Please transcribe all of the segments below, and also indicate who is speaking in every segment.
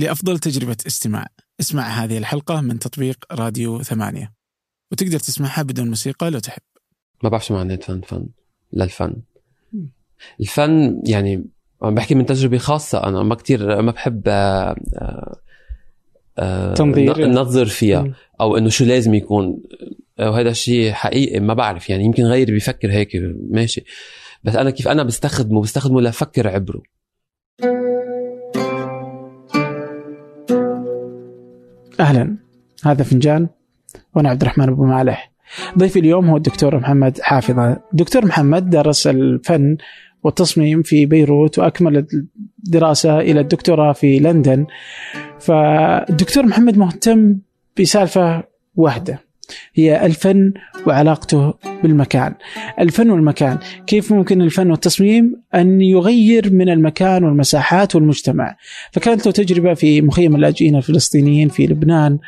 Speaker 1: لأفضل تجربة استماع. اسمع هذه الحلقة من تطبيق راديو ثمانية. وتقدر تسمعها بدون موسيقى لو تحب.
Speaker 2: ما بعرف شو معنى فن فن. للفن الفن. يعني عم بحكي من تجربة خاصة. أنا ما كتير ما بحب آه، آه، آه،
Speaker 1: تنظير.
Speaker 2: نظر فيها. أو إنه شو لازم يكون. وهذا الشيء حقيقي ما بعرف. يعني يمكن غيري بيفكر هيك ماشي. بس أنا كيف أنا بستخدمه بستخدمه لفكر عبره.
Speaker 1: أهلا. هذا فنجان وأنا عبد الرحمن أبو مالح. ضيفي اليوم هو الدكتور محمد حافظة دكتور محمد درس الفن والتصميم في بيروت وأكمل الدراسة إلى الدكتوراه في لندن. فالدكتور محمد مهتم بسالفة واحدة. هي الفن وعلاقته بالمكان. الفن والمكان كيف ممكن الفن والتصميم أن يغير من المكان والمساحات والمجتمع؟ فكانت له تجربة في مخيم اللاجئين الفلسطينيين في لبنان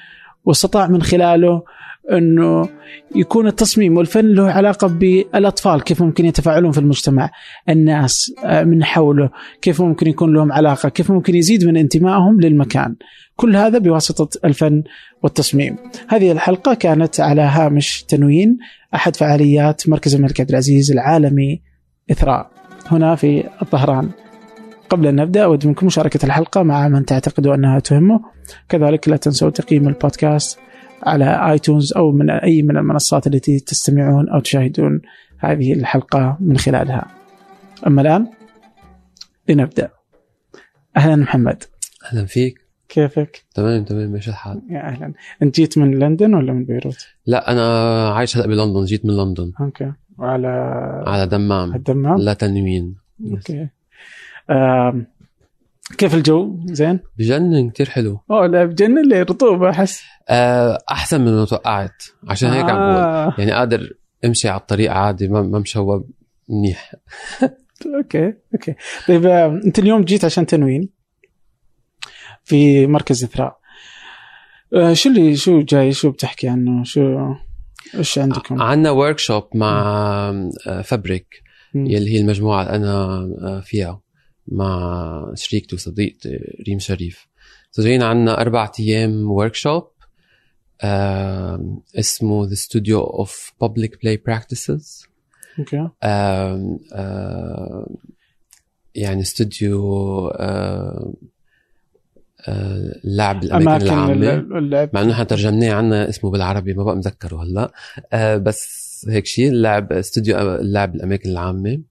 Speaker 1: واستطاع من خلاله انه يكون التصميم والفن له علاقة بالأطفال كيف ممكن يتفاعلون في المجتمع الناس آه، من حوله كيف ممكن يكون لهم علاقة كيف ممكن يزيد من انتمائهم للمكان. كل هذا بواسطة الفن والتصميم. هذه الحلقة كانت على هامش تنوين أحد فعاليات مركز الملك عبد العزيز العالمي إثراء. هنا في الظهران. قبل أن نبدأ أود منكم مشاركة الحلقة مع من تعتقدوا أنها تهمه. كذلك لا تنسوا تقييم البودكاست على آيتونز أو من أي من المنصات التي تستمعون أو تشاهدون هذه الحلقة من خلالها. أما الآن لنبدأ. أهلا محمد.
Speaker 2: أهلا فيك.
Speaker 1: كيفك؟
Speaker 2: تمام تمام ماشي الحال.
Speaker 1: يا أهلا. أنت جيت من لندن ولا من بيروت؟
Speaker 2: لا أنا عايش هلأ بلندن جيت من لندن.
Speaker 1: أوكي. وعلى
Speaker 2: على دمام.
Speaker 1: الدمام؟
Speaker 2: لا تنوين.
Speaker 1: أوكي. آم، كيف الجو؟ زين؟
Speaker 2: بجنن كتير حلو.
Speaker 1: أوه لا بجنن لي رطوبة أحس.
Speaker 2: آه، أحسن من ما توقعت. عشان هيك عم بقول.
Speaker 1: آه.
Speaker 2: يعني قادر أمشي على الطريق عادي ما ما مشوب منيح.
Speaker 1: أوكي أوكي. طيب آه، أنت اليوم جيت عشان تنوين في مركز إثراء. آه، شو اللي شو جاي؟ شو بتحكي عنه؟ شو إيش عندكم؟
Speaker 2: عندنا workshop مع آه،
Speaker 1: Fabric.
Speaker 2: يلي هي المجموعة اللي أنا آه، فيها. مع شريكتي وصديقتي ريم شريف. so جايين عندنا أربع أيام workshop اسمه The Studio of Public Play Practices. أوكي. يعني استوديو لعب الأماكن
Speaker 1: أماكن
Speaker 2: العامة.
Speaker 1: اللعب
Speaker 2: مع إنه إحنا ترجمناه عنا اسمه بالعربي ما بقى مذكره هلأ. آه، بس هيك شيء اللعب استوديو اللعب الأماكن العامة.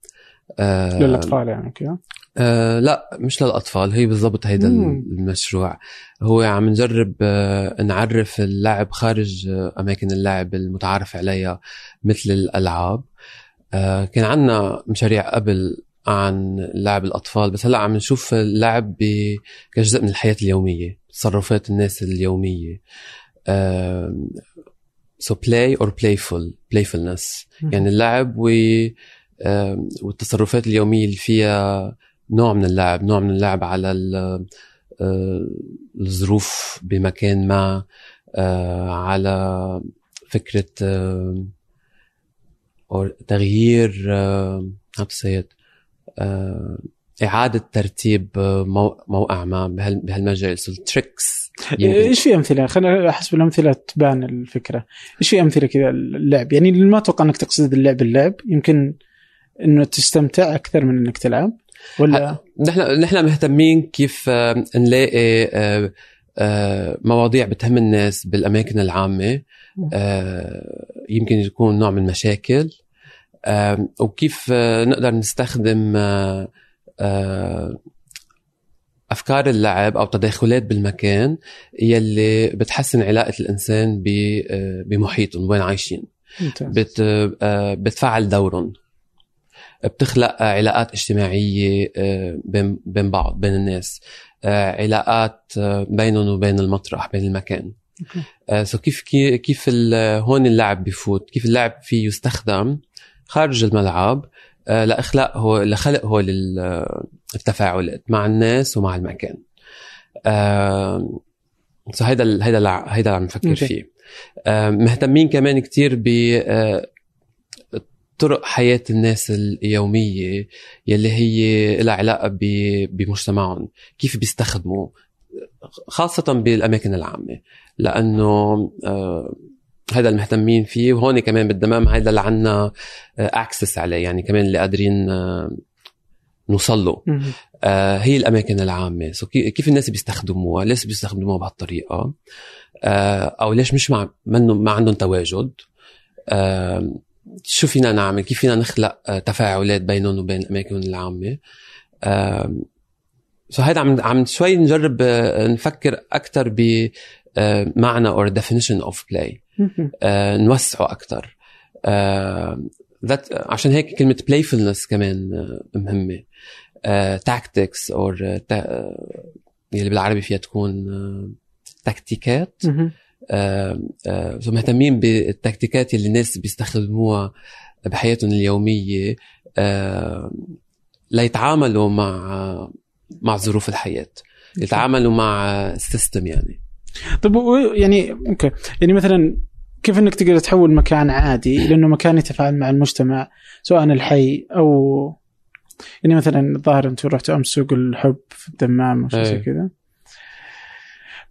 Speaker 1: للأطفال يعني أوكي.
Speaker 2: آه لا مش للأطفال هي بالضبط هيدا
Speaker 1: مم.
Speaker 2: المشروع. هو عم نجرب آه نعرف اللعب خارج آه أماكن اللعب المتعارف عليها مثل الألعاب. آه كان عندنا مشاريع قبل عن لعب الأطفال بس هلأ عم نشوف اللعب ب- كجزء من الحياة اليومية تصرفات الناس اليومية. آه so play or playful playfulness. يعني اللعب و آه، والتصرفات اليومية اللي فيها نوع من اللعب نوع من اللعب على ال- آه، الظروف بمكان ما آه، على فكرة آه، تغيير how to say it إعادة ترتيب مو- موقع ما بهال- بهالمجال so tricks
Speaker 1: إيش في أمثلة؟ خلينا أحس بالأمثلة تبان الفكرة. إيش في أمثلة كذا اللعب؟ يعني ما أتوقع إنك تقصد اللعب اللعب يمكن إنه تستمتع أكثر من إنك تلعب ولا؟
Speaker 2: نحن نحن مهتمين كيف آه، نلاقي آه، آه، مواضيع بتهم الناس بالأماكن العامة. يمكن يكون نوع من مشاكل. آه، وكيف نقدر نستخدم أفكار اللعب أو تداخلات بالمكان يلي بتحسن علاقة الإنسان بمحيطهم وين عايشين. بت بتفعل دورهم. بتخلق علاقات اجتماعية آه، بين بين بعض بين الناس. آه، علاقات آه، بينهم وبين المطرح بين المكان. so كيف كي- كيف هون اللعب بفوت؟ كيف اللعب فيه يستخدم خارج الملعب لإخلاق هو لخلق هو التفاعلات مع الناس ومع المكان. سو هيدا هيدا هيدا اللي عم نفكر. فيه. مهتمين كمان كتير ب طرق حياة الناس اليومية يلي هي لها علاقة بمجتمعهم كيف بيستخدموا خاصة بالأماكن العامة لأنه آه، هذا المهتمين فيه وهون كمان بالدمام هذا اللي عنا access عليه يعني كمان اللي قادرين نوصل له آه هي الأماكن العامة. so كيف الناس بيستخدموها؟ ليش بيستخدموها بهالطريقة؟ آه أو ليش مش مع ما عندهم تواجد؟ آه شو فينا نعمل؟ كيف فينا نخلق آه تفاعلات بينهم وبين الاماكن العامة؟ so هيدا عم عم شوي نجرب آه نفكر أكثر ب آه معنى or definition of play. آه نوسعه أكثر ذات عشان هيك كلمة playfulness كمان مهمة. tactics أو اللي بالعربي فيها تكون تكتيكات. مهتمين بالتكتيكات اللي الناس بيستخدموها بحياتهم اليومية ليتعاملوا مع مع ظروف الحياة يتعاملوا مع ال system يعني.
Speaker 1: طيب يعني أوكي. يعني مثلا كيف إنك تقدر تحول مكان عادي لأنه مكان يتفاعل مع المجتمع سواء الحي أو يعني مثلا الظاهر أنتم رحتوا أمس سوق الحب في الدمام وشيء زي كذا.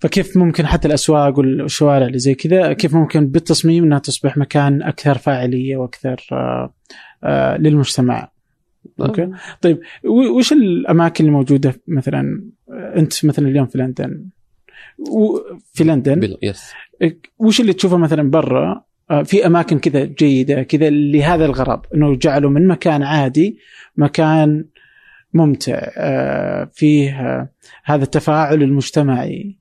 Speaker 1: فكيف ممكن حتى الأسواق والشوارع اللي زي كذا كيف ممكن بالتصميم إنها تصبح مكان أكثر فاعلية وأكثر آآ آآ للمجتمع. أوكي؟ طيب وش الأماكن اللي موجوده مثلا؟ أنت مثلا اليوم في لندن. في لندن؟
Speaker 2: yes
Speaker 1: وش اللي تشوفه مثلا برا؟ في أماكن كذا جيدة كذا لهذا الغرض إنه جعلوا من مكان عادي مكان ممتع فيه هذا التفاعل المجتمعي.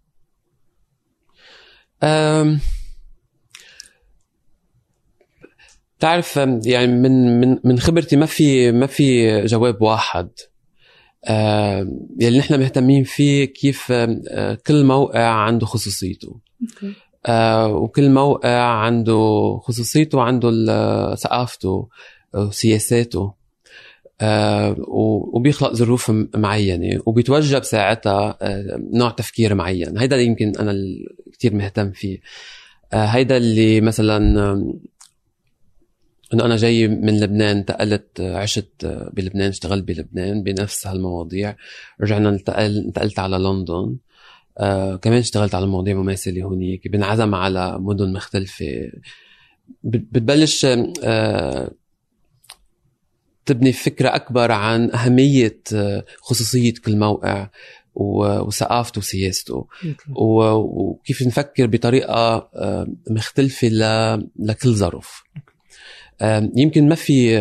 Speaker 2: تعرف يعني من من من خبرتي ما في ما في جواب واحد. يلي نحن مهتمين فيه كيف كل موقع عنده خصوصيته. وكل موقع عنده خصوصيته وعنده ثقافته وسياساته آه وبيخلق ظروف معينة وبيتوجب ساعتها آه نوع تفكير معين. هيدا اللي يمكن أنا كثير مهتم فيه. آه هيدا اللي مثلا إنه أنا جاي من لبنان انتقلت عشت بلبنان اشتغلت بلبنان بنفس هالمواضيع. رجعنا انتقل انتقلت على لندن. آه كمان اشتغلت على مواضيع مماثلة هونيك بنعزم على مدن مختلفة. بتبلش آه تبني فكرة أكبر عن أهمية خصوصية كل موقع. وثقافته وسياسته وكيف نفكر بطريقة مختلفة لكل ظرف. يمكن ما في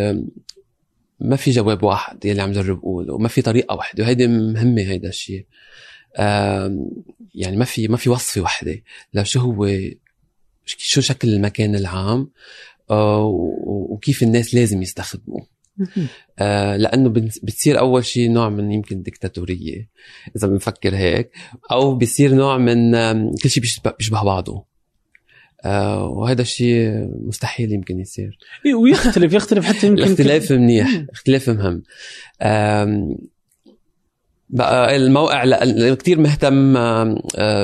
Speaker 2: ما في جواب واحد يلي عم جرب أقوله وما في طريقة واحدة وهيدي مهمة هيدا الشيء يعني ما في ما في وصفة واحدة لشو هو شو شكل المكان العام وكيف الناس لازم يستخدموه. آه لأنه بتصير أول شيء نوع من يمكن ديكتاتورية إذا بنفكر هيك أو بصير نوع من كل شيء بيشبه بعضه. آه وهذا الشيء مستحيل يمكن يصير.
Speaker 1: ويختلف يختلف حتى يمكن
Speaker 2: الاختلاف منيح اختلاف مهم. بقى الموقع كثير مهتم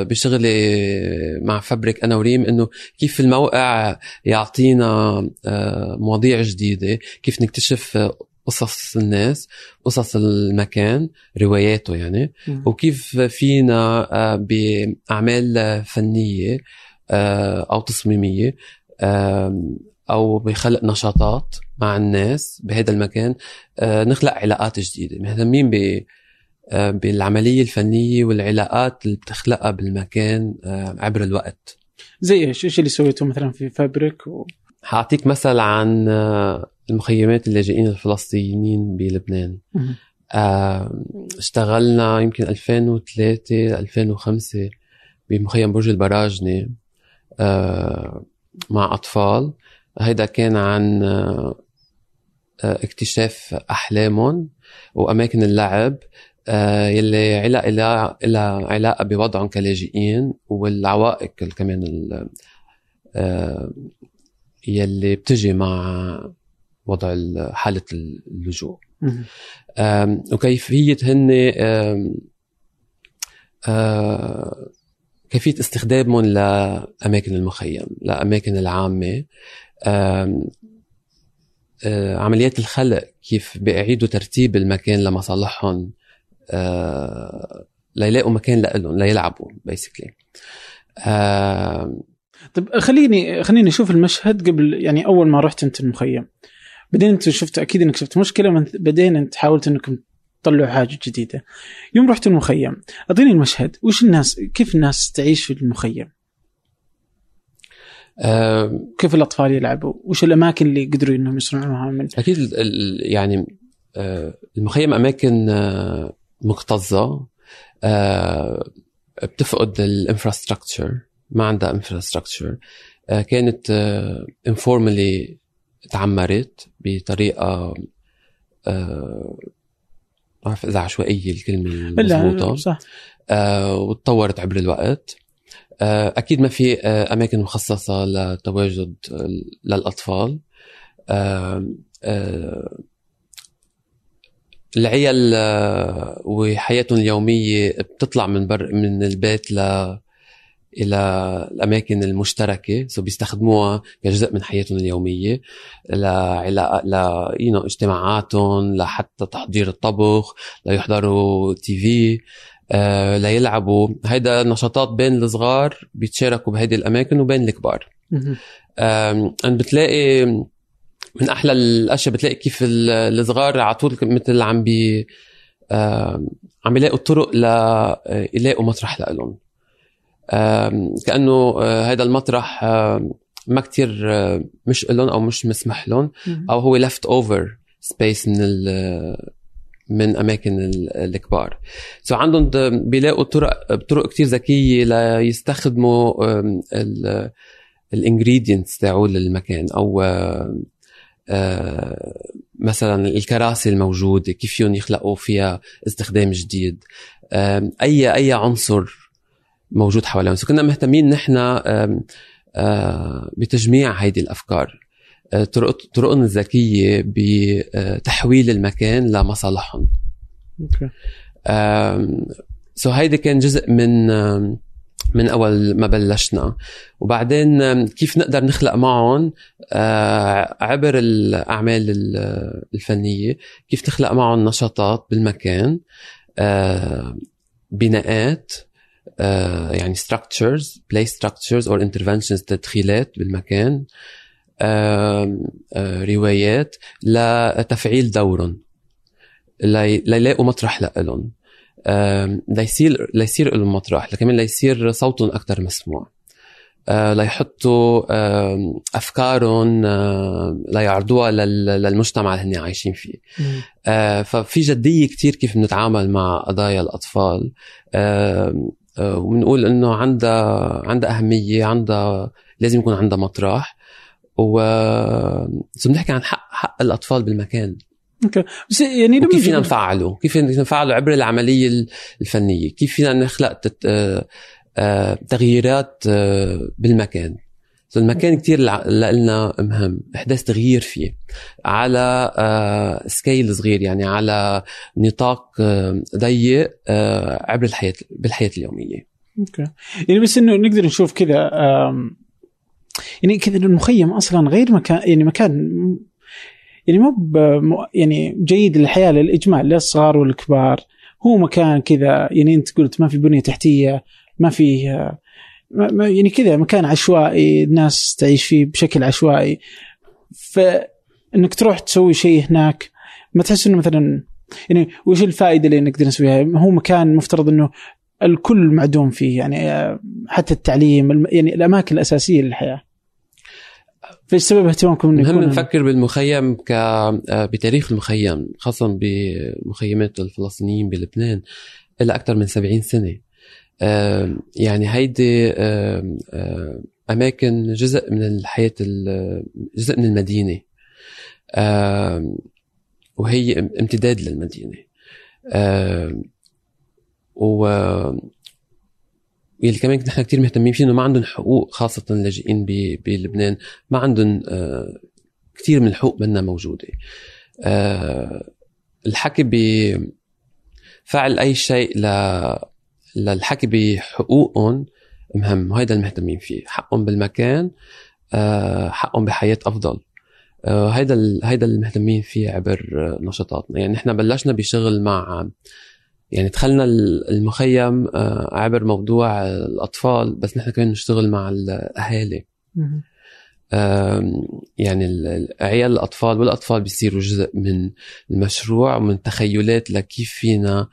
Speaker 2: بشغلي مع فبرك أنا وريم إنه كيف الموقع يعطينا مواضيع جديدة كيف نكتشف قصص الناس قصص المكان رواياته يعني وكيف فينا بأعمال فنية أو تصميمية أو بخلق نشاطات مع الناس بهذا المكان نخلق علاقات جديدة. مهتمين ب بالعملية الفنية والعلاقات اللي بتخلقها بالمكان عبر الوقت.
Speaker 1: زي إيش؟ إيش اللي سويته مثلا في فابريك؟ و...
Speaker 2: حاعطيك مثل عن المخيمات اللاجئين الفلسطينيين بلبنان. اشتغلنا يمكن 2003 2005 بمخيم برج البراجني مع أطفال. هيدا كان عن اكتشاف أحلامهم وأماكن اللعب. يلي علاقة لها علاقة بوضعهم كلاجئين والعوائق كمان يلي بتجي مع وضع حالة اللجوء. وكيفية هن كيفية استخدامهم لأماكن المخيم لأماكن العامة. عمليات الخلق كيف بيعيدوا ترتيب المكان لمصالحهم. ليلاقوا مكان لهم ليلعبوا بيسكلي
Speaker 1: طيب خليني خليني أشوف المشهد قبل يعني أول ما رحت أنت المخيم. بعدين أنت شفت أكيد إنك شفت مشكلة بعدين أنت حاولت إنكم تطلعوا حاجة جديدة. يوم رحت المخيم أعطيني المشهد. وش الناس كيف الناس تعيش في المخيم؟
Speaker 2: أه
Speaker 1: كيف الأطفال يلعبوا؟ وش الأماكن اللي قدروا إنهم يصنعوها من
Speaker 2: أكيد يعني أه المخيم أماكن مكتظة. أه بتفقد ال infrastructure ما عندها infrastructure آه، كانت informally آه، تعمرت بطريقة آه، ما بعرف إذا عشوائية الكلمة المضبوطة.
Speaker 1: صح.
Speaker 2: وتطورت عبر الوقت. أكيد ما في أماكن مخصصة لتواجد للأطفال. العيال وحياتهم اليومية بتطلع من بر من البيت ل إلى الأماكن المشتركة سو بيستخدموها كجزء من حياتهم اليومية لعلاقة ل يو اجتماعاتهم لحتى تحضير الطبخ ليحضروا TV آه ليلعبوا. هيدا نشاطات بين الصغار بيتشاركوا بهيدي الأماكن وبين الكبار. آه بتلاقي من أحلى الأشياء. بتلاقي كيف الصغار على طول مثل عم بي عم يلاقوا طرق ليلاقوا مطرح لهم كأنه هذا آه، المطرح ما كتير آه، مش لهم أو مش مسمح لهم أو هو leftover space من من أماكن الكبار. so so عندهم بيلاقوا طرق طرق كتير ذكية ليستخدموا ال ingredients تاعوا للمكان أو مثلا الكراسي الموجودة كيف فيهم يخلقوا فيها استخدام جديد؟ أي أي عنصر موجود حوالينا كنا مهتمين نحن بتجميع هيدي الأفكار. آه، طرق طرقهم الذكية بتحويل المكان لمصالحهم. أوكي so هيدي كان جزء من من أول ما بلشنا. وبعدين كيف نقدر نخلق معهم آه، عبر الأعمال الفنية كيف تخلق معهم نشاطات بالمكان آه، بناءات آه، يعني structures play structures or interventions تدخيلات بالمكان روايات لتفعيل دورهم ليلاقوا مطرح لهم ليصير ليصير لهم مطرح لكمان ليصير صوتهم أكثر مسموع. ليحطوا أفكارهم ليعرضوها للمجتمع اللي هن عايشين فيه. ففي جدية كتير كيف بنتعامل مع قضايا الأطفال. آه، وبنقول إنه عندها عندها أهمية عندها لازم يكون عندها مطرح. و بنحكي عن حق حق الأطفال بالمكان.
Speaker 1: أوكي بس يعني
Speaker 2: كيف فينا نفعله؟ كيف فينا نفعله عبر العملية الفنية؟ كيف فينا نخلق تت... آه، آه، تغييرات بالمكان؟ المكان كتير لنا مهم احداث تغيير فيه على scale صغير يعني على نطاق ضيق عبر الحياة بالحياة اليومية
Speaker 1: أوكي يعني بس إنه نقدر نشوف كذا يعني كذا المخيم أصلا غير مكان يعني مكان يعني مو يعني جيد للحياة للاجمال للصغار والكبار هو مكان كذا يعني أنت قلت ما في بنية تحتية ما فيه يعني كذا مكان عشوائي الناس تعيش فيه بشكل عشوائي فإنك تروح تسوي شيء هناك ما تحس إنه مثلا يعني وش الفائدة اللي نقدر نسويها؟ هو مكان مفترض إنه الكل معدوم فيه يعني حتى التعليم يعني الأماكن الأساسية للحياة. فايش سبب اهتمامكم
Speaker 2: إنه مهم نفكر بالمخيم ك بتاريخ المخيم خاصه بمخيمات الفلسطينيين بلبنان إلى أكثر من 70 سنة. يعني هيدي أماكن جزء من الحياة جزء من المدينة. وهي امتداد للمدينة. و يلي كمان نحن كثير مهتمين فيه إنه ما عندهم حقوق خاصة اللاجئين بلبنان. ما عندهم كثير من الحقوق منا موجودة. الحكي بفعل أي شيء ل للحكي بحقوقهم مهم وهيدا المهتمين فيه. حقهم بالمكان آه، حقهم بحياة أفضل. آه، هيدا هيدا اللي مهتمين فيه عبر نشاطاتنا. يعني نحن بلشنا بشغل مع يعني دخلنا المخيم آه، عبر موضوع الأطفال بس نحن كمان نشتغل مع الأهالي. يعني عيال الأطفال والأطفال بيصيروا جزء من المشروع ومن تخيلات لكيف فينا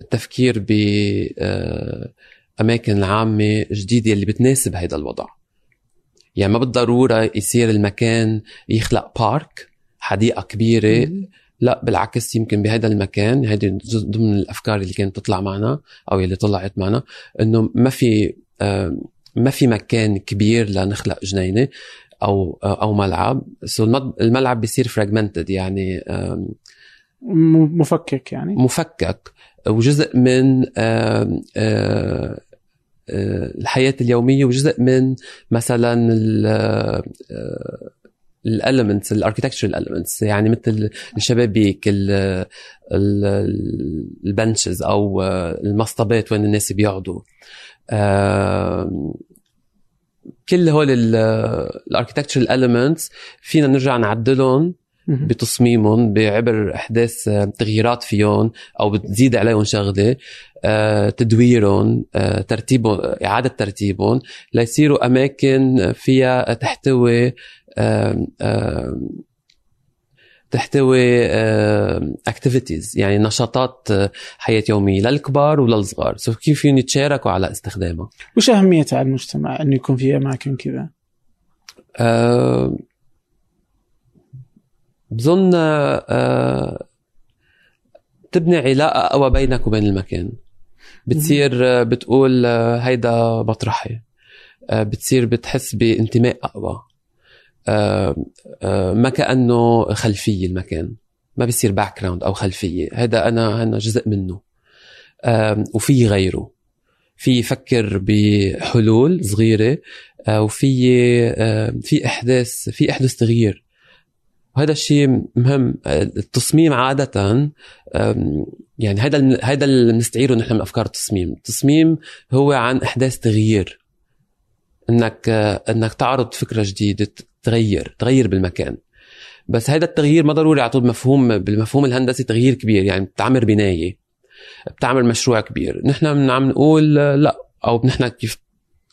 Speaker 2: التفكير بأماكن عامة جديدة اللي بتناسب هذا الوضع. يعني ما بالضرورة يصير المكان يخلق بارك حديقة كبيرة. لا بالعكس يمكن بهذا المكان هذه ضمن الأفكار اللي كانت تطلع معنا أو اللي طلعت معنا إنه ما في ما في مكان كبير لنخلق جنينة أو أو ملعب. so الملعب بيصير fragmented يعني
Speaker 1: مفكك يعني؟
Speaker 2: مفكك. وجزء من الحياة اليومية وجزء من مثلا ال elements ال architecture ال elements يعني مثل الشبابيك ال benches أو المصطبات وين الناس بيقعدوا. كل هول ال architecture ال elements فينا نرجع نعدلهم بتصميمهم بعبر أحداث تغييرات فيهم أو بتزيد عليهم شغلة. تدويرهم ترتيبهم إعادة ترتيبهم. ليصيروا أماكن فيها تحتوي تحتوي activities يعني نشاطات حياة يومية للكبار وللصغار so كيف فيهم يتشاركوا على استخدامها
Speaker 1: وش اهميتها على المجتمع إنه يكون في أماكن كذا؟ أه
Speaker 2: بظن أه تبني علاقة قوى بينك وبين المكان. بتصير بتقول هيدا مطرحي بتصير بتحس بانتماء أقوى. آه، آه، ما كأنه خلفية المكان. ما بيصير background أو خلفية. هذا أنا أنا جزء منه. وفي غيره. في يفكر بحلول صغيرة آه، وفي في أحداث في أحداث تغيير. وهذا الشيء مهم. التصميم عادة يعني هذا هذا اللي بنستعيره نحن من أفكار التصميم. التصميم هو عن أحداث تغيير. إنك إنك تعرض فكرة جديدة تغير تغير بالمكان. بس هذا التغيير ما ضروري على طول مفهوم بالمفهوم الهندسي تغيير كبير يعني بتعمر بناية بتعمل مشروع كبير. نحن عم نقول لا أو نحن كيف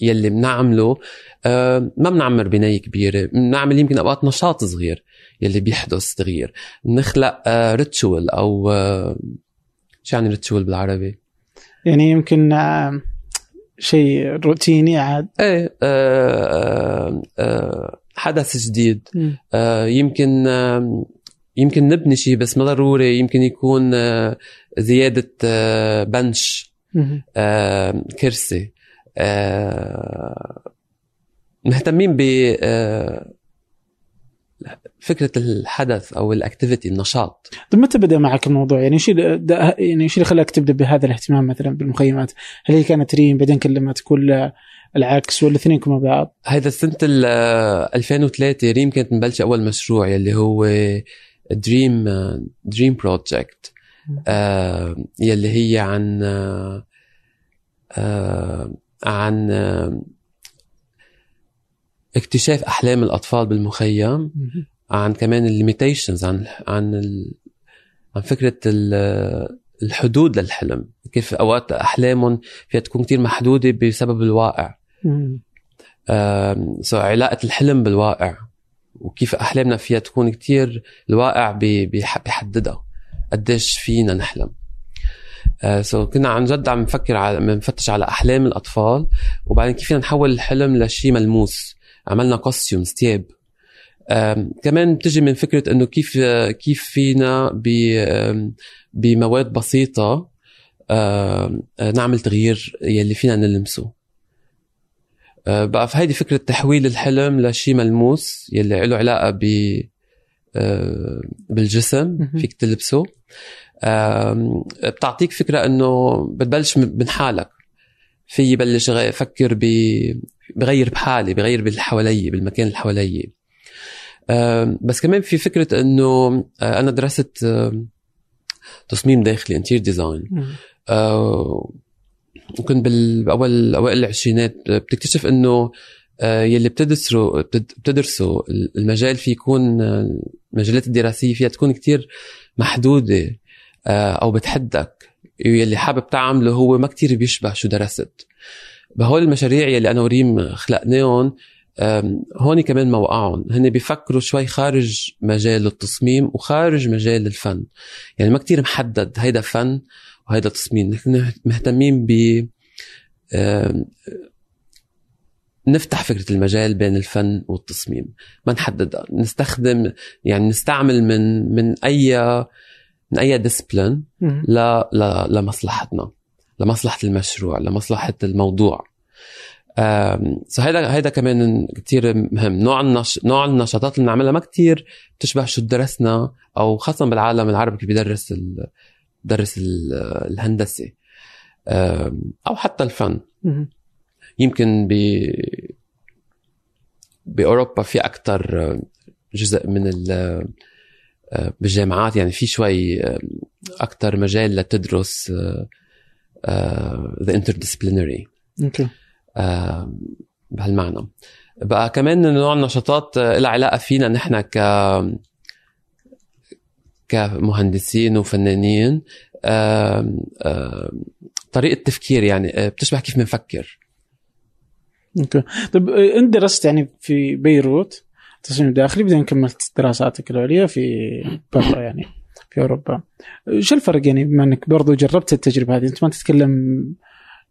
Speaker 2: يلي بنعمله آه ما بنعمر بناية كبيرة. بنعمل يمكن أوقات نشاط صغير يلي بيحدث تغيير. بنخلق آه ritual أو آه شو يعني ritual بالعربي؟
Speaker 1: يعني يمكن آه شيء روتيني عاد.
Speaker 2: إيه آه آه آه حدث جديد. آه يمكن آه يمكن نبني شيء بس ما ضروري يمكن يكون آه زيادة آه بنش آه كرسي. آه مهتمين ب آه فكرة الحدث أو الأكتيفيتي النشاط.
Speaker 1: طيب متى بدأ معك الموضوع؟ يعني إيش يعني إيش اللي خلاك تبدا بهذا الاهتمام مثلا بالمخيمات؟ هل هي كانت ريم بعدين كلمت كل العكس ولا الاثنين مع بعض.
Speaker 2: هذا سنة 2003 ريم كانت مبلشة أول مشروع يلي هو dream dream project يلي هي عن آه عن آه اكتشاف أحلام الأطفال بالمخيم. عن كمان ال limitations عن عن ال... عن فكرة ال... الحدود للحلم. كيف أوقات أحلامهم فيها تكون كتير محدودة بسبب الواقع. so علاقة الحلم بالواقع وكيف أحلامنا فيها تكون كتير الواقع بيحددها. قديش فينا نحلم. so uh, so كنا عن جد عم نفكر على بنفتش على أحلام الأطفال وبعدين كيف فينا نحول الحلم لشيء ملموس. عملنا كوستيوم ثياب كمان بتجي من فكرة إنه كيف كيف فينا بمواد بسيطة نعمل تغيير يلي فينا نلمسه. آه، بقى فهيدي فكرة تحويل الحلم لشيء ملموس يلي له علاقة ب آه، بالجسم فيك تلبسه. بتعطيك فكرة إنه بتبلش من حالك. في يبلش يفكر بغير بحالي بغير باللي حوالي بالمكان اللي حوالي. بس كمان في فكرة إنه أنا درست تصميم داخلي interior design وكنت بأول أوائل العشرينات بتكتشف إنه آه، يلي بتدرسوا بتدرسوا المجال فيه يكون المجالات الدراسية فيها تكون كتير محدودة آه، أو بتحدك. يلي حابب تعمله هو ما كتير بيشبه شو درست. بهول المشاريع يلي أنا وريم خلقناهم هون كمان موقعهم. هن بيفكروا شوي خارج مجال التصميم وخارج مجال الفن. يعني ما كتير محدد هيدا فن وهيدا تصميم نحن مهتمين ب نفتح فكرة المجال بين الفن والتصميم. ما نحددها نستخدم يعني نستعمل من من أي من أي discipline ل لمصلحتنا لمصلحة المشروع لمصلحة الموضوع. so هيدا هيدا كمان كثير مهم. نوع النش... نوع النشاطات اللي بنعملها ما كثير بتشبه شو درسنا أو خاصة بالعالم العربي كيف بيدرس ال... الهندسة أو حتى الفن. يمكن ب بأوروبا في أكثر جزء من ال بالجامعات يعني في شوي أكثر مجال لتدرس the interdisciplinary.
Speaker 1: Okay.
Speaker 2: بهالمعنى. بقى كمان نوع النشاطات لها علاقة فينا نحن ك كمهندسين وفنانين طريقة تفكير يعني آه، بتشبه كيف بنفكر.
Speaker 1: Okay. طيب آه، أنت درست يعني في بيروت تصميم داخلي بعدين كملت دراساتك العليا في برا يعني في أوروبا. شو الفرق يعني؟ بما إنك برضو جربت التجربة هذه أنت ما تتكلم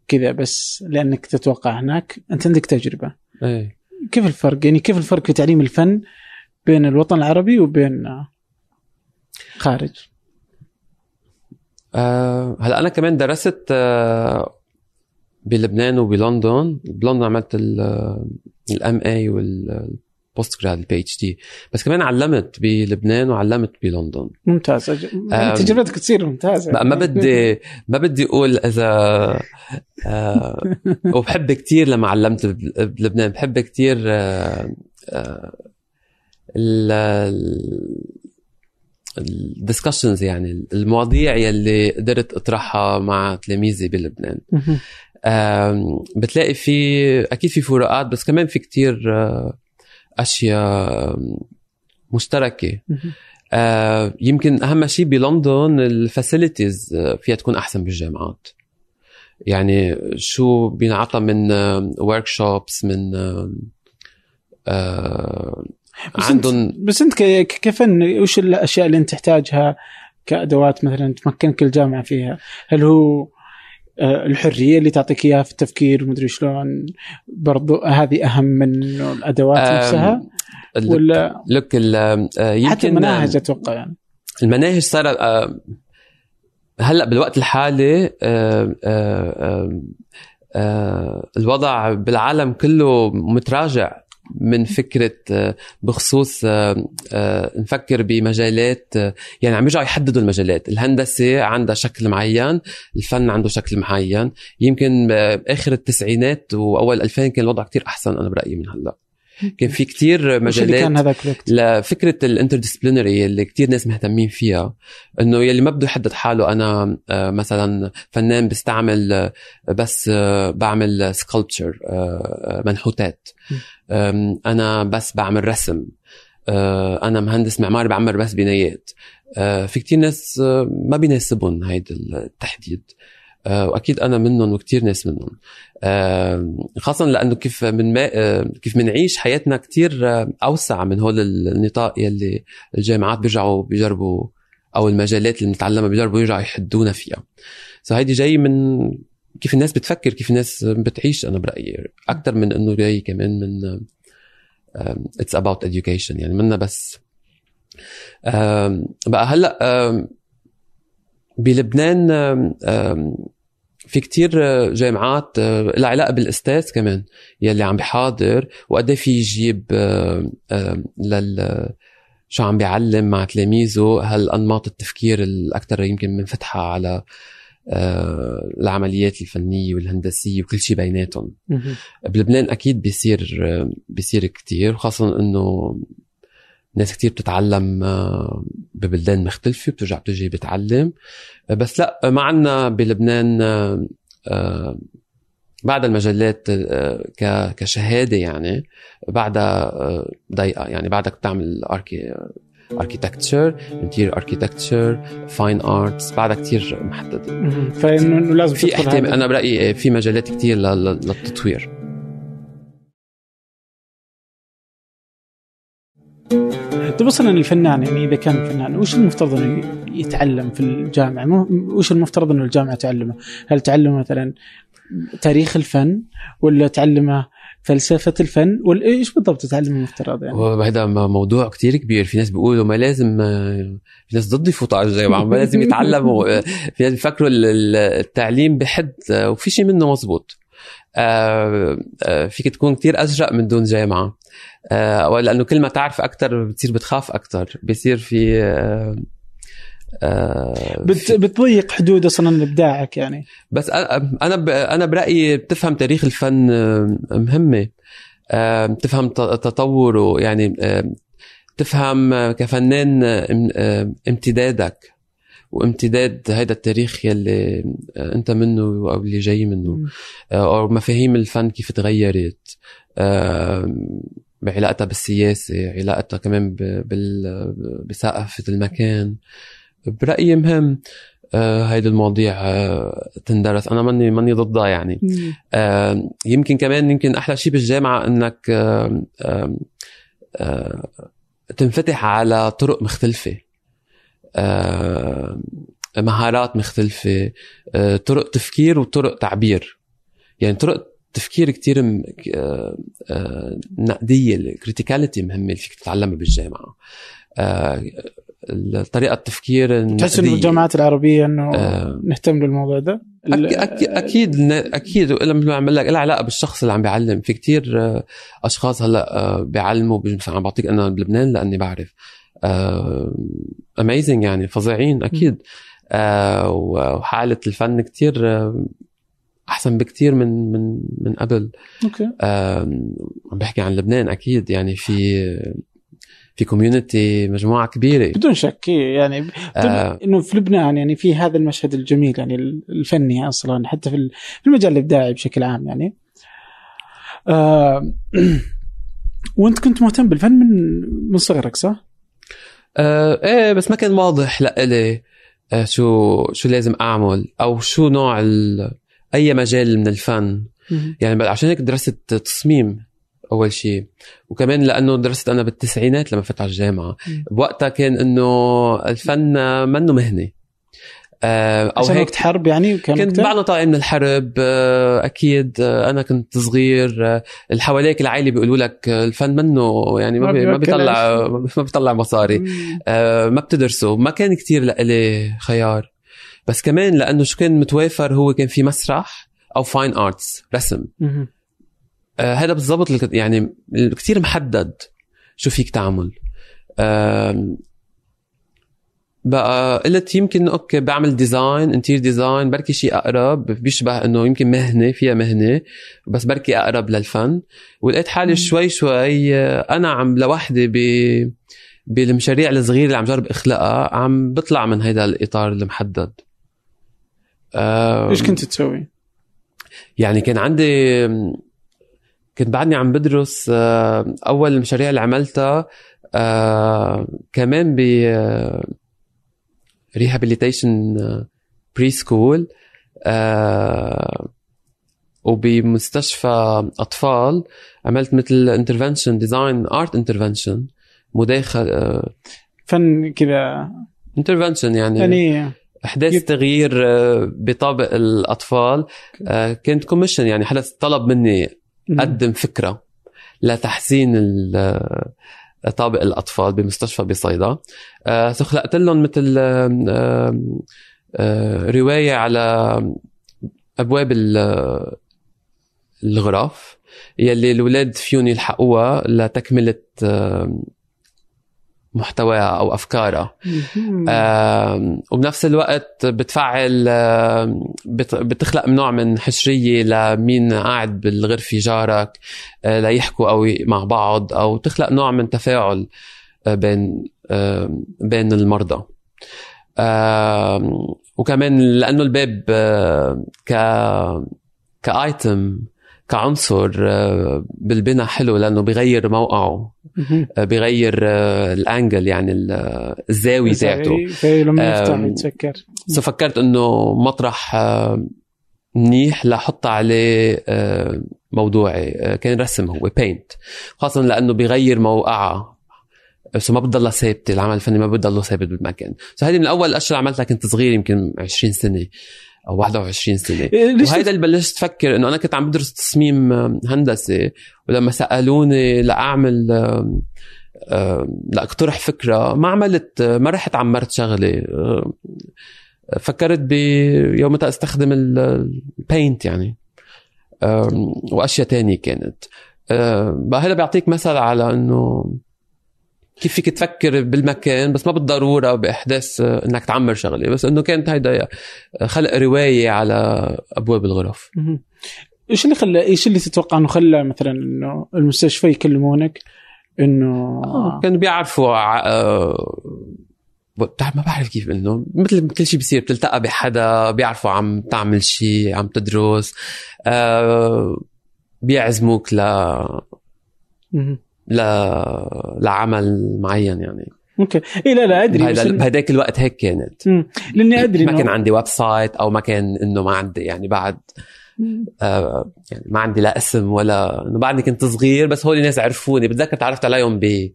Speaker 1: كذا بس لأنك تتوقع هناك أنت عندك تجربة.
Speaker 2: إيه.
Speaker 1: كيف الفرق؟ يعني كيف الفرق في تعليم الفن بين الوطن العربي وبين خارج.
Speaker 2: آه هلا أنا كمان درست آه بلبنان وبلندن. بلندن عملت ال MA وال post grad ال PhD بس كمان علمت بلبنان وعلمت بلندن.
Speaker 1: ممتاز. تجربتك تصير ممتازة.
Speaker 2: ما بدي ما بدي أقول إذا آه وبحب كثير لما علمت بلبنان. بحب كثير آه آه ال discussions يعني المواضيع يلي قدرت أطرحها مع تلاميذي بلبنان. بتلاقي في أكيد في فروقات بس كمان في كتير آه، أشياء مشتركة. يمكن أهم شيء بلندن ال facilities آه، فيها تكون أحسن بالجامعات. يعني شو بينعطى من workshops من
Speaker 1: بس عندهم انت بس انت كفن وش الأشياء اللي انت تحتاجها كأدوات مثلا تمكنك الجامعة فيها؟ هل هو آه، الحرية اللي تعطيك إياها في التفكير ومدري شلون؟ برضو هذه أهم من الأدوات نفسها؟ ولا
Speaker 2: لك
Speaker 1: آه، يمكن حتى المناهج أتوقع يعني.
Speaker 2: المناهج صار هلأ بالوقت الحالي الوضع بالعالم كله متراجع. من فكرة آه، بخصوص آه، آه، نفكر بمجالات يعني عم يرجعوا يحددوا المجالات. الهندسة عندها شكل معين الفن عنده شكل معين. يمكن باخر التسعينات وأول 2000 كان الوضع كتير أحسن أنا برأيي من هلأ. كان في كتير مجالات
Speaker 1: كان هذاك
Speaker 2: الفكرة ال interdisciplinary اللي كتير ناس مهتمين فيها. إنه يلي ما بده يحدد حاله أنا آه، مثلا فنان بستعمل آه، بس آه، بعمل sculpture منحوتات. أنا بس بعمل رسم. أنا مهندس معماري بعمل بس بنايات. في كتير ناس ما بيناسبهم هيدا التحديد. وأكيد أنا منهم وكثير ناس منهم. آه، خاصه لأنه كيف من ما آه، كيف بنعيش حياتنا كثير أوسع من هول النطاق يلي الجامعات بيرجعوا بيجربوا أو المجالات اللي بنتعلمها بيجربوا يرجعوا يحدونا فيها. سو هيدي جاي من كيف الناس بتفكر كيف الناس بتعيش أنا برأيي أكثر من إنه جاي كمان من it's about education. يعني منا بس. بقى هلأ بلبنان في كتير جامعات آه، لها علاقة بالأستاذ كمان يلي عم بيحاضر وقد إيه في يجيب آه، آه، لل شو عم بيعلم مع تلاميذه هالأنماط التفكير الاكثر يمكن منفتحة على العمليات الفنية والهندسية وكل شيء بيناتهم. بلبنان أكيد بيصير بيصير كتير خاصه إنه ناس كتير بتتعلم ببلدان مختلفة بترجع بتجي بتعلم بس لا ما عنا بلبنان آه، بعد المجلات آه، كشهادة يعني بعدها آه، ضيقة يعني بعدك بتعمل archi- architecture interior architecture fine arts بعدها كتير
Speaker 1: محددة. فإنه لازم
Speaker 2: في احتمال. أنا برأيي في مجالات كتير لل- لل- للتطوير
Speaker 1: طيب أصلا الفنان يعني إذا كان فنان وش المفترض إنه يتعلم في الجامعة؟ وش المفترض إنه الجامعة تعلمه؟ هل تعلمه مثلا تاريخ الفن ولا تعلمه فلسفة الفن ولا إيش بالضبط تعلم المفترض يعني؟
Speaker 2: وهذا م- موضوع كتير كبير في ناس بيقولوا ما لازم آه، في ناس ضد يفوتوا على الجامعة ما لازم يتعلموا آه، في ناس بيفكروا ال- ال- التعليم بحد آه، وفي شيء منه مزبوط فيك تكون كتير أجرأ من دون جامعة. آه، ولأنه كل ما تعرف أكتر بتصير بتخاف أكتر. بيصير في آه، آه،
Speaker 1: بت بتضيق حدود أصلا إبداعك يعني.
Speaker 2: بس أنا أنا برأيي بتفهم تاريخ الفن آه، مهمة. آه، بتفهم تطوره يعني آه، تفهم آه، كفنان آه، إم- آه، امتدادك. وامتداد هذا التاريخ يلي آه، انت منه أو اللي جاي منه. آه، أو مفاهيم الفن كيف تغيرت. آه، بعلاقتها بالسياسة علاقتها كمان بثقافة المكان. برأيي مهم آه، هيدي المواضيع آه، تندرس. أنا ماني ماني ضدها يعني. آه، يمكن كمان يمكن أحلى شيء بالجامعة إنك آه، آه، آه، تنفتح على طرق مختلفة. آه، مهارات مختلفة آه، طرق تفكير وطرق تعبير يعني طرق تفكير كتير آه، آه، نقدية الكريتيكاليتي مهمة اللي فيك تتعلمها بالجامعة آه، طريقة التفكير
Speaker 1: تحس
Speaker 2: إنه.
Speaker 1: الجامعات العربية إنه
Speaker 2: آه.
Speaker 1: نهتم للموضوع ده؟
Speaker 2: أكيد أكيد أكيد لما عم لك لها علاقة بالشخص اللي عم بيعلم في كتير آه، أشخاص هلأ آه، بيعلموا مثلا عم بعطيك أنا بلبنان لأني بعرف amazing يعني فظيعين أكيد. آه، وحالة الفن كتير آه، أحسن بكتير من من من قبل.
Speaker 1: okay.
Speaker 2: آه، عم بحكي عن لبنان أكيد يعني في في community مجموعة كبيرة.
Speaker 1: بدون شك إيه، يعني
Speaker 2: آه.
Speaker 1: إنه في لبنان يعني في هذا المشهد الجميل يعني الفني أصلا حتى في في المجال الإبداعي بشكل عام يعني. آه وأنت كنت مهتم بالفن من من صغرك صح؟
Speaker 2: آه إيه بس ما كان واضح. لإلي آه شو شو لازم أعمل أو شو نوع ال... أي مجال من الفن. يعني عشان هيك درست تصميم أول شيء. وكمان لأنه درست أنا بالتسعينات لما فتت على
Speaker 1: الجامعة.
Speaker 2: بوقتها كان إنه الفن منه مهنة. أو
Speaker 1: عشان
Speaker 2: هيك
Speaker 1: وقت حرب يعني وكان
Speaker 2: كنت؟ بعدنا طالع من الحرب آه، أكيد آه، أنا كنت صغير آه، اللي حواليك العائلة بيقولوا لك آه، الفن منه يعني ما,
Speaker 1: ما.
Speaker 2: بيطلع ما بيطلع مصاري. آه، ما بتدرسه ما كان كتير لإلي خيار بس كمان لأنه شو كان متوافر هو كان في مسرح أو fine arts رسم. آه، هذا بالضبط يعني كتير محدد شو فيك تعمل بقى قلت يمكن okay بعمل design interior design بركي شيء أقرب بيشبه إنه يمكن مهنة فيها مهنة بس بركي أقرب للفن ولقيت حالي. شوي شوي آه، أنا عم لوحدي ب بالمشاريع الصغيرة اللي عم جرب أخلقها عم بطلع من هيدا الإطار المحدد
Speaker 1: إيش كنت تسوي؟
Speaker 2: يعني كان عندي كنت بعدني عم بدرس آه، أول المشاريع اللي عملتها آه، كمان ب ريهابيليتيشن preschool وبمستشفى أطفال عملت مثل intervention design art intervention مداخل
Speaker 1: فن كذا.
Speaker 2: intervention يعني,
Speaker 1: يعني أحداث
Speaker 2: تغيير آه، بطابق الأطفال. آه، كنت commission يعني حدا طلب مني قدم فكرة لتحسين ال- طابق الأطفال بمستشفى بصيدا. آه، خلقت لهم مثل آه، رواية على أبواب ال- الغرف يلي الاولاد فيهم يلحقوها لتكملة محتواها أو افكارها. آم، وبنفس الوقت بتفعل بت- بتخلق نوع من حشرية لمين قاعد بالغرفة جارك آه، ليحكوا أو مع بعض أو تخلق نوع من تفاعل آه، بين آم، بين المرضى آم، وكمان لأنه الباب آه، ك كآيتم كعنصر آه، بالبناء حلو لأنه بيغير موقعه. آه، بيغير آه، الأنجل يعني ال- الزاوية تاعته
Speaker 1: لما يفتح يتسكر.
Speaker 2: سو فكرت إنه مطرح منيح لأحط عليه موضوعي كان رسم هو بينت خاصة لأنه بيغير موقعها so ما بتضلها ثابتة العمل الفني ما بتضله ثابت بالمكان. so هذه من أول الأشياء اللي عملتها كنت صغير يمكن 20 سنة. أو 21 سنة.
Speaker 1: إيه،
Speaker 2: وهيدا اللي بلشت أفكر إنه أنا كنت عم بدرس تصميم هندسي ولما سألوني لأعمل لأقترح فكرة ما عملت آه، ما رحت عمرت شغلة. فكرت بيوم أستخدم ال paint يعني. وأشياء تانية كانت. بقى هذا بيعطيك مثل على إنه كيف فيك تفكر بالمكان بس ما بالضرورة بإحداث آه، إنك تعمر شغلة بس إنه كانت هيدا خلق رواية على أبواب الغرف.
Speaker 1: إيش اللي خلى إيش اللي تتوقع إنه خلى مثلا إنه المستشفى يكلمونك إنه
Speaker 2: كانوا بيعرفوا آه، ما بعرف كيف إنه مثل كل شيء بيصير بتلتقى بحدا بيعرفوا عم تعمل شيء عم تدرس آه، بيعزموك. ل لعمل معين يعني
Speaker 1: okay اي لا لا أدري بس
Speaker 2: بهداك الوقت هيك كانت
Speaker 1: مم. لأني أدري
Speaker 2: ما كان عندي website أو ما كان إنه ما عندي يعني بعد آه يعني ما عندي لا اسم ولا إنه بعدني كنت صغير بس هول الناس عرفوني بتذكر تعرفت عليهم ب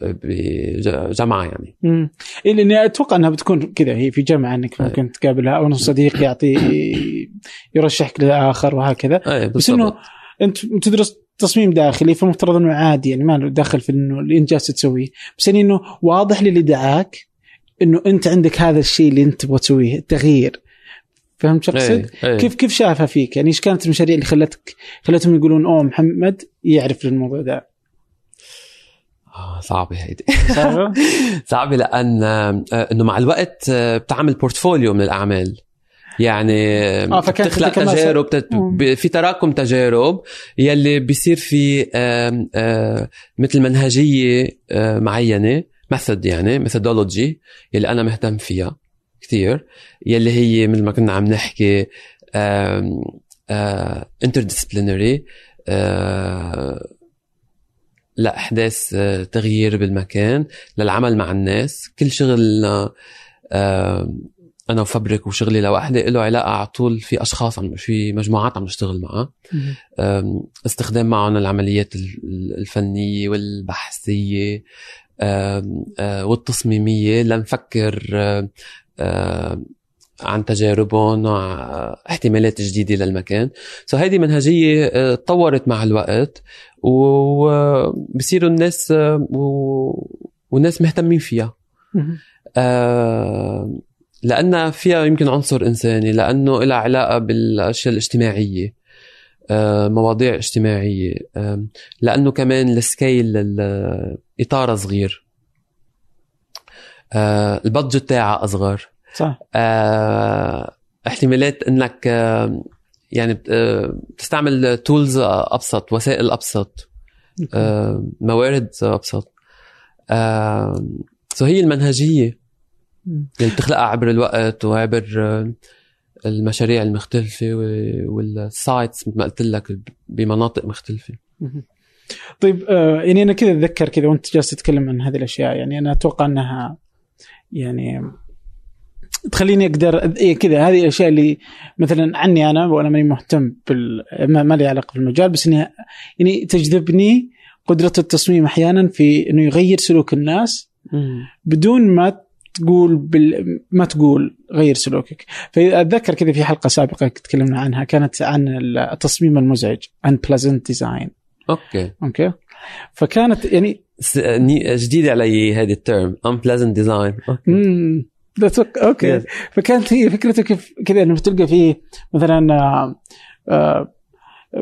Speaker 2: بجامعه يعني
Speaker 1: مم. إيه لأني أتوقع إنها بتكون كذا هي في جامعه إنك
Speaker 2: أي.
Speaker 1: ممكن تقابلها أو إنه صديق يعطي يرشحك لآخر وهكذا بس
Speaker 2: إنه.
Speaker 1: أنت تدرس تصميم داخلي فالمفترض إنه عادي يعني ما له دخل في إنه اللي انت جالس تسويه بس يعني إنه واضح للي دعاك إنه أنت عندك هذا الشيء اللي أنت تبغى تسويه التغيير فهمت شو أقصد؟
Speaker 2: إيه إيه
Speaker 1: كيف كيف شافها فيك؟ يعني إيش كانت المشاريع اللي خلتك خلتهم يقولون أوه محمد يعرف الموضوع ده؟
Speaker 2: آه صعبة هيدي
Speaker 1: صح؟
Speaker 2: صعبة لأن آه، إنه مع الوقت آه، بتعمل بورتفوليو من الأعمال يعني
Speaker 1: آه،
Speaker 2: بتخلق تجارب في تراكم تجارب يلي بيصير في آه، مثل منهجية آه، معينة method يعني methodology يلي أنا مهتم فيها كثير يلي هي مثل ما كنا عم نحكي interdisciplinary لأحداث آه، تغيير بالمكان للعمل مع الناس كل آه، أنا وفبرك وشغلي لوحدي له علاقة على طول في أشخاص عم في مجموعات عم نشتغل معها. استخدام معهم العمليات ال- ال- الفنية والبحثية والتصميمية لنفكر عن تجاربهم واحتمالات جديدة للمكان. سو هيدي منهجية تطورت مع الوقت وبصيروا الناس و- والناس مهتمين فيها. لأنها فيها يمكن عنصر إنساني لأنه لها علاقة بالأشياء الاجتماعية آه، مواضيع اجتماعية آه، لأنه كمان ال scale الإطار صغير. آه، ال budget تاعها أصغر.
Speaker 1: صح.
Speaker 2: آه، احتمالات إنك يعني بت- بتستعمل tools أبسط وسائل أبسط موارد أبسط. so هي
Speaker 1: المنهجية.
Speaker 2: اللي بتخلقها عبر الوقت وعبر آه، المشاريع المختلفة وال sites مثل ما قلت لك بمناطق مختلفة.
Speaker 1: طيب آه يعني أنا كذا أتذكر كذا وأنت جالس تتكلم عن هذه الأشياء يعني أنا أتوقع أنها يعني تخليني أقدر إيه كذا هذه الأشياء اللي مثلا عني أنا وأنا ماني مهتم بال ما, ما لي علاقة بالمجال بس اني يعني تجذبني قدرة التصميم أحيانا في إنه يغير سلوك الناس بدون ما تقول بال... ما تقول غير سلوكك. فأتذكر كذا في حلقة سابقة تكلمنا عنها كانت عن التصميم المزعج unpleasant design.
Speaker 2: okay.
Speaker 1: okay? فكانت يعني
Speaker 2: س- ني- جديدة علي هذه ال term okay.
Speaker 1: امم that's ok- okay.
Speaker 2: Yes.
Speaker 1: فكانت هي فكرته كيف كذا إنه بتلقى فيه مثلا آه،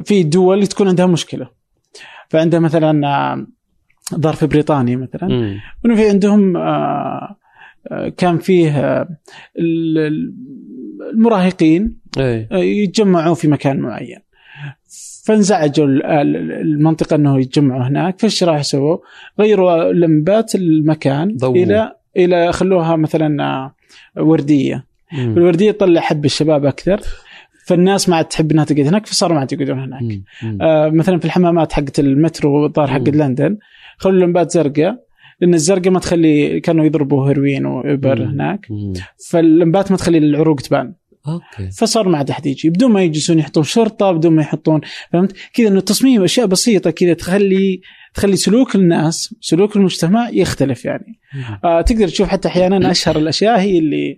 Speaker 1: في دول تكون عندها مشكلة. فعندها مثلا آه، ظرف بريطاني مثلا. إنه في عندهم آه، كان فيه آه، ال- ال- المراهقين
Speaker 2: إيه
Speaker 1: آه، يتجمعوا في مكان معين فانزعجوا ال- ال- المنطقة إنه يتجمعوا هناك فايش راح سووا؟ غيروا لمبات المكان
Speaker 2: ضوء.
Speaker 1: إلى إلى خلوها مثلا آه، وردية
Speaker 2: مم.
Speaker 1: الوردية تطلع حب الشباب أكثر فالناس ما عاد تحب إنها تقعد هناك فصاروا ما عاد يقعدون هناك
Speaker 2: مم. مم.
Speaker 1: آه مثلا في الحمامات حقت المترو والظاهر حق. لندن خلوا اللمبات زرقاء لأن الزرقاء ما تخلي كانوا يضربوا هيروين وابر. هناك. فاللمبات ما تخلي العروق تبان.
Speaker 2: أوكي.
Speaker 1: فصار ما عاد أحد يجي. بدون ما يجلسون يحطون شرطة بدون ما يحطون فهمت؟ كذا إنه التصميم أشياء بسيطة كذا تخلي تخلي سلوك الناس سلوك المجتمع يختلف يعني. آه تقدر تشوف حتى أحيانا أشهر الأشياء هي اللي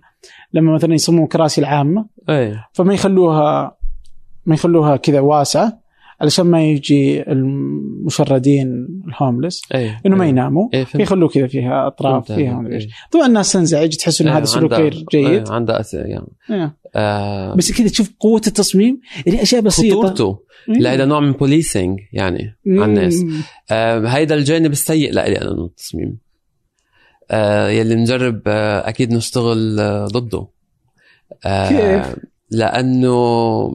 Speaker 1: لما مثلا يصممون كراسي العامة.
Speaker 2: إيه.
Speaker 1: فما يخلوها ما يخلوها كذا واسعة. علشان ما يجي المشردين ال
Speaker 2: homeless
Speaker 1: إيه إنه ما
Speaker 2: إيه.
Speaker 1: يناموا
Speaker 2: فهمت
Speaker 1: يخلوا كذا فيها
Speaker 2: أطراف
Speaker 1: فيها. مدري إيش
Speaker 2: إيه.
Speaker 1: طبعا الناس تنزعج تحس إنه
Speaker 2: إيه،
Speaker 1: هذا سلوك غير جيد
Speaker 2: إيه، عندها أس... يعني
Speaker 1: إيه.
Speaker 2: آه
Speaker 1: بس كذا تشوف قوة التصميم اللي أشياء بسيطة
Speaker 2: خطورته لا هذا نوع من بوليسينج يعني على الناس. آه هيدا الجانب السيء لإلي أنا من التصميم آه يلي بنجرب آه أكيد نشتغل آه ضده آه
Speaker 1: كيف؟
Speaker 2: لأنه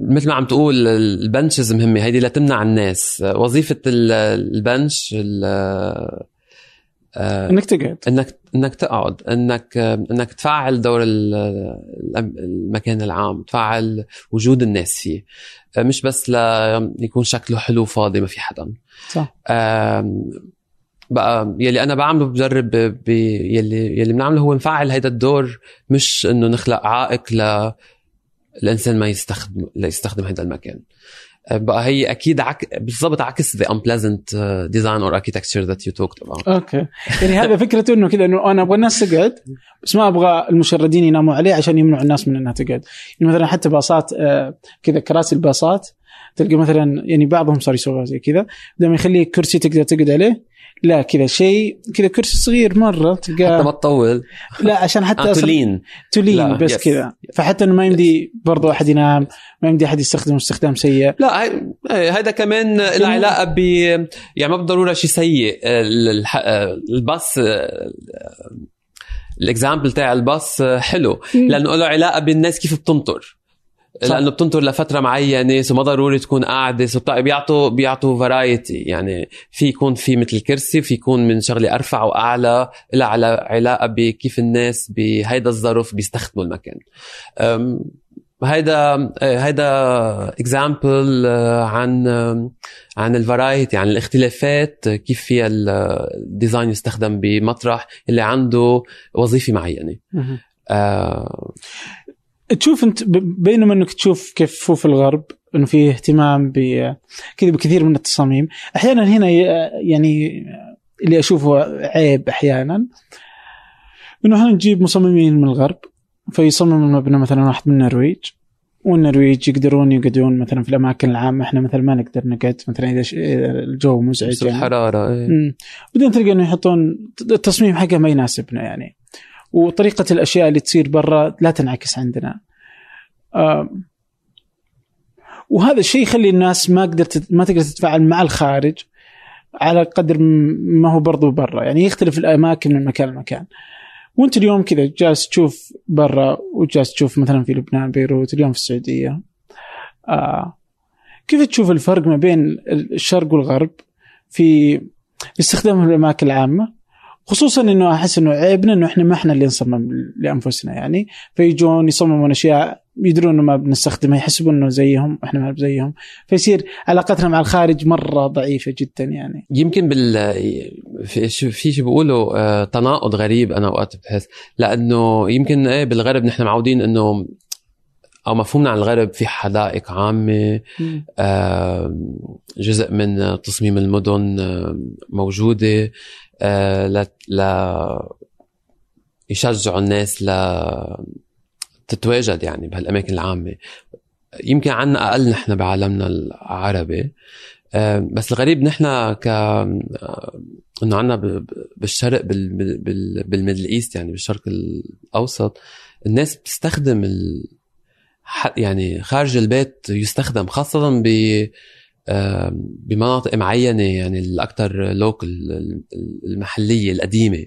Speaker 2: مثل ما عم تقول البنشز مهمة. هيدي لتمنع الناس. آه، وظيفة ال- البنش ال- آه،
Speaker 1: إنك تقعد.
Speaker 2: إنك إنك تقعد. إنك إنك تفعل دور ال- ال- المكان العام. تفعل وجود الناس فيه. مش بس ليكون شكله حلو فاضي ما في حدا.
Speaker 1: صح.
Speaker 2: بقى يلي أنا بعمله بجرب ب- يلي يلي بنعمله هو نفعل هيدا الدور. مش إنه نخلق عائق ل الانسان ما يستخدم لا يستخدم هذا المكان. بقى هي أكيد عك... بالضبط عكس the unpleasant uh, design or architecture that you talked about.
Speaker 1: أوكي. يعني هذا فكرته إنه كذا إنه أنا أبغى الناس تقعد بس ما أبغى المشردين يناموا عليه عشان يمنعوا الناس من إنها تقعد. يعني مثلا حتى باصات آه، كذا كراسي الباصات تلقى مثلا يعني بعضهم صار يسويها زي كذا لما يخليك كرسي تقدر تقعد عليه. لا كذا شيء كذا كرسي صغير مرة
Speaker 2: حتى ما تطول.
Speaker 1: لا عشان حتى أصلاً
Speaker 2: تولين.
Speaker 1: تولين بس. كذا. فحتى إنه ما يمدي برضو أحد ينام ما يمدي أحد يستخدمه استخدام سيء.
Speaker 2: لا هيدا كمان له علاقة ب يعني ما بالضرورة شيء سيء. الباص ال example تاع الباص حلو. لأنه له علاقة بالناس كيف بتنطر.
Speaker 1: صح.
Speaker 2: لأنه بتنطر لفترة معينة so ما ضروري تكون قاعدة so بتاع- بيعطوا بيعطوا variety يعني في يكون في مثل كرسي في يكون من شغلة أرفع وأعلى لها على علاقة بكيف الناس بهيدا الظرف بيستخدموا المكان هيدا هيدا example عن عن ال variety عن الاختلافات كيف فيها ال design يستخدم بمطرح اللي عنده وظيفة
Speaker 1: معينة.
Speaker 2: آه
Speaker 1: تشوف انت بينما انك تشوف كيف هو في الغرب انه في اهتمام ب كذا بكثير من التصاميم أحيانا هنا يعني اللي أشوفه عيب أحيانا إنه هنا نجيب مصممين من الغرب فيصمم المبنى مثلا واحد من النرويج والنرويج يقدرون يقعدون مثلا في الأماكن العامة إحنا مثلا ما نقدر نقعد مثلا إذا ش- الجو مزعج يعني.
Speaker 2: الحرارة إيه.
Speaker 1: مم. بعدين تلقى إنه يحطون التصميم حقه ما يناسبنا يعني وطريقة الأشياء اللي تصير برا لا تنعكس عندنا. وهذا الشيء يخلي الناس ما قدرت ما تقدر تتفاعل مع الخارج على قدر ما هو برضو برا. يعني يختلف الأماكن من مكان لمكان. وانت اليوم كذا جالس تشوف برا وجالس تشوف مثلا في لبنان بيروت اليوم في السعودية. آه كيف تشوف الفرق ما بين الشرق والغرب في استخدامهم للأماكن العامة؟ خصوصا إنه أحس إنه عيبنا إنه إحنا ما إحنا اللي نصمم لأنفسنا يعني. فيجون يصممون أشياء يدرون إنه ما بنستخدمها يحسبون إنه زيهم وإحنا ما زيهم فيصير علاقتنا مع الخارج مرة ضعيفة جدا يعني.
Speaker 2: يمكن بال في شيء بيقولوا آه، تناقض غريب أنا أوقات بحس. لأنه يمكن إيه بالغرب نحن معودين إنه أو مفهومنا عن الغرب في حدائق عامة آه، جزء من تصميم المدن آه، موجودة. ل ل يشجعوا الناس ل تتواجد يعني بهالأماكن العامة. يمكن عنا أقل نحن بعالمنا العربي. آه، بس الغريب نحن ك آه، إنه عنا بالشرق بال... بال... بال... بالميدل إيست يعني بالشرق الأوسط الناس بتستخدم ال... يعني خارج البيت يستخدم خاصة ب آه، بمناطق معينة يعني الأكثر لوكل المحلية القديمة.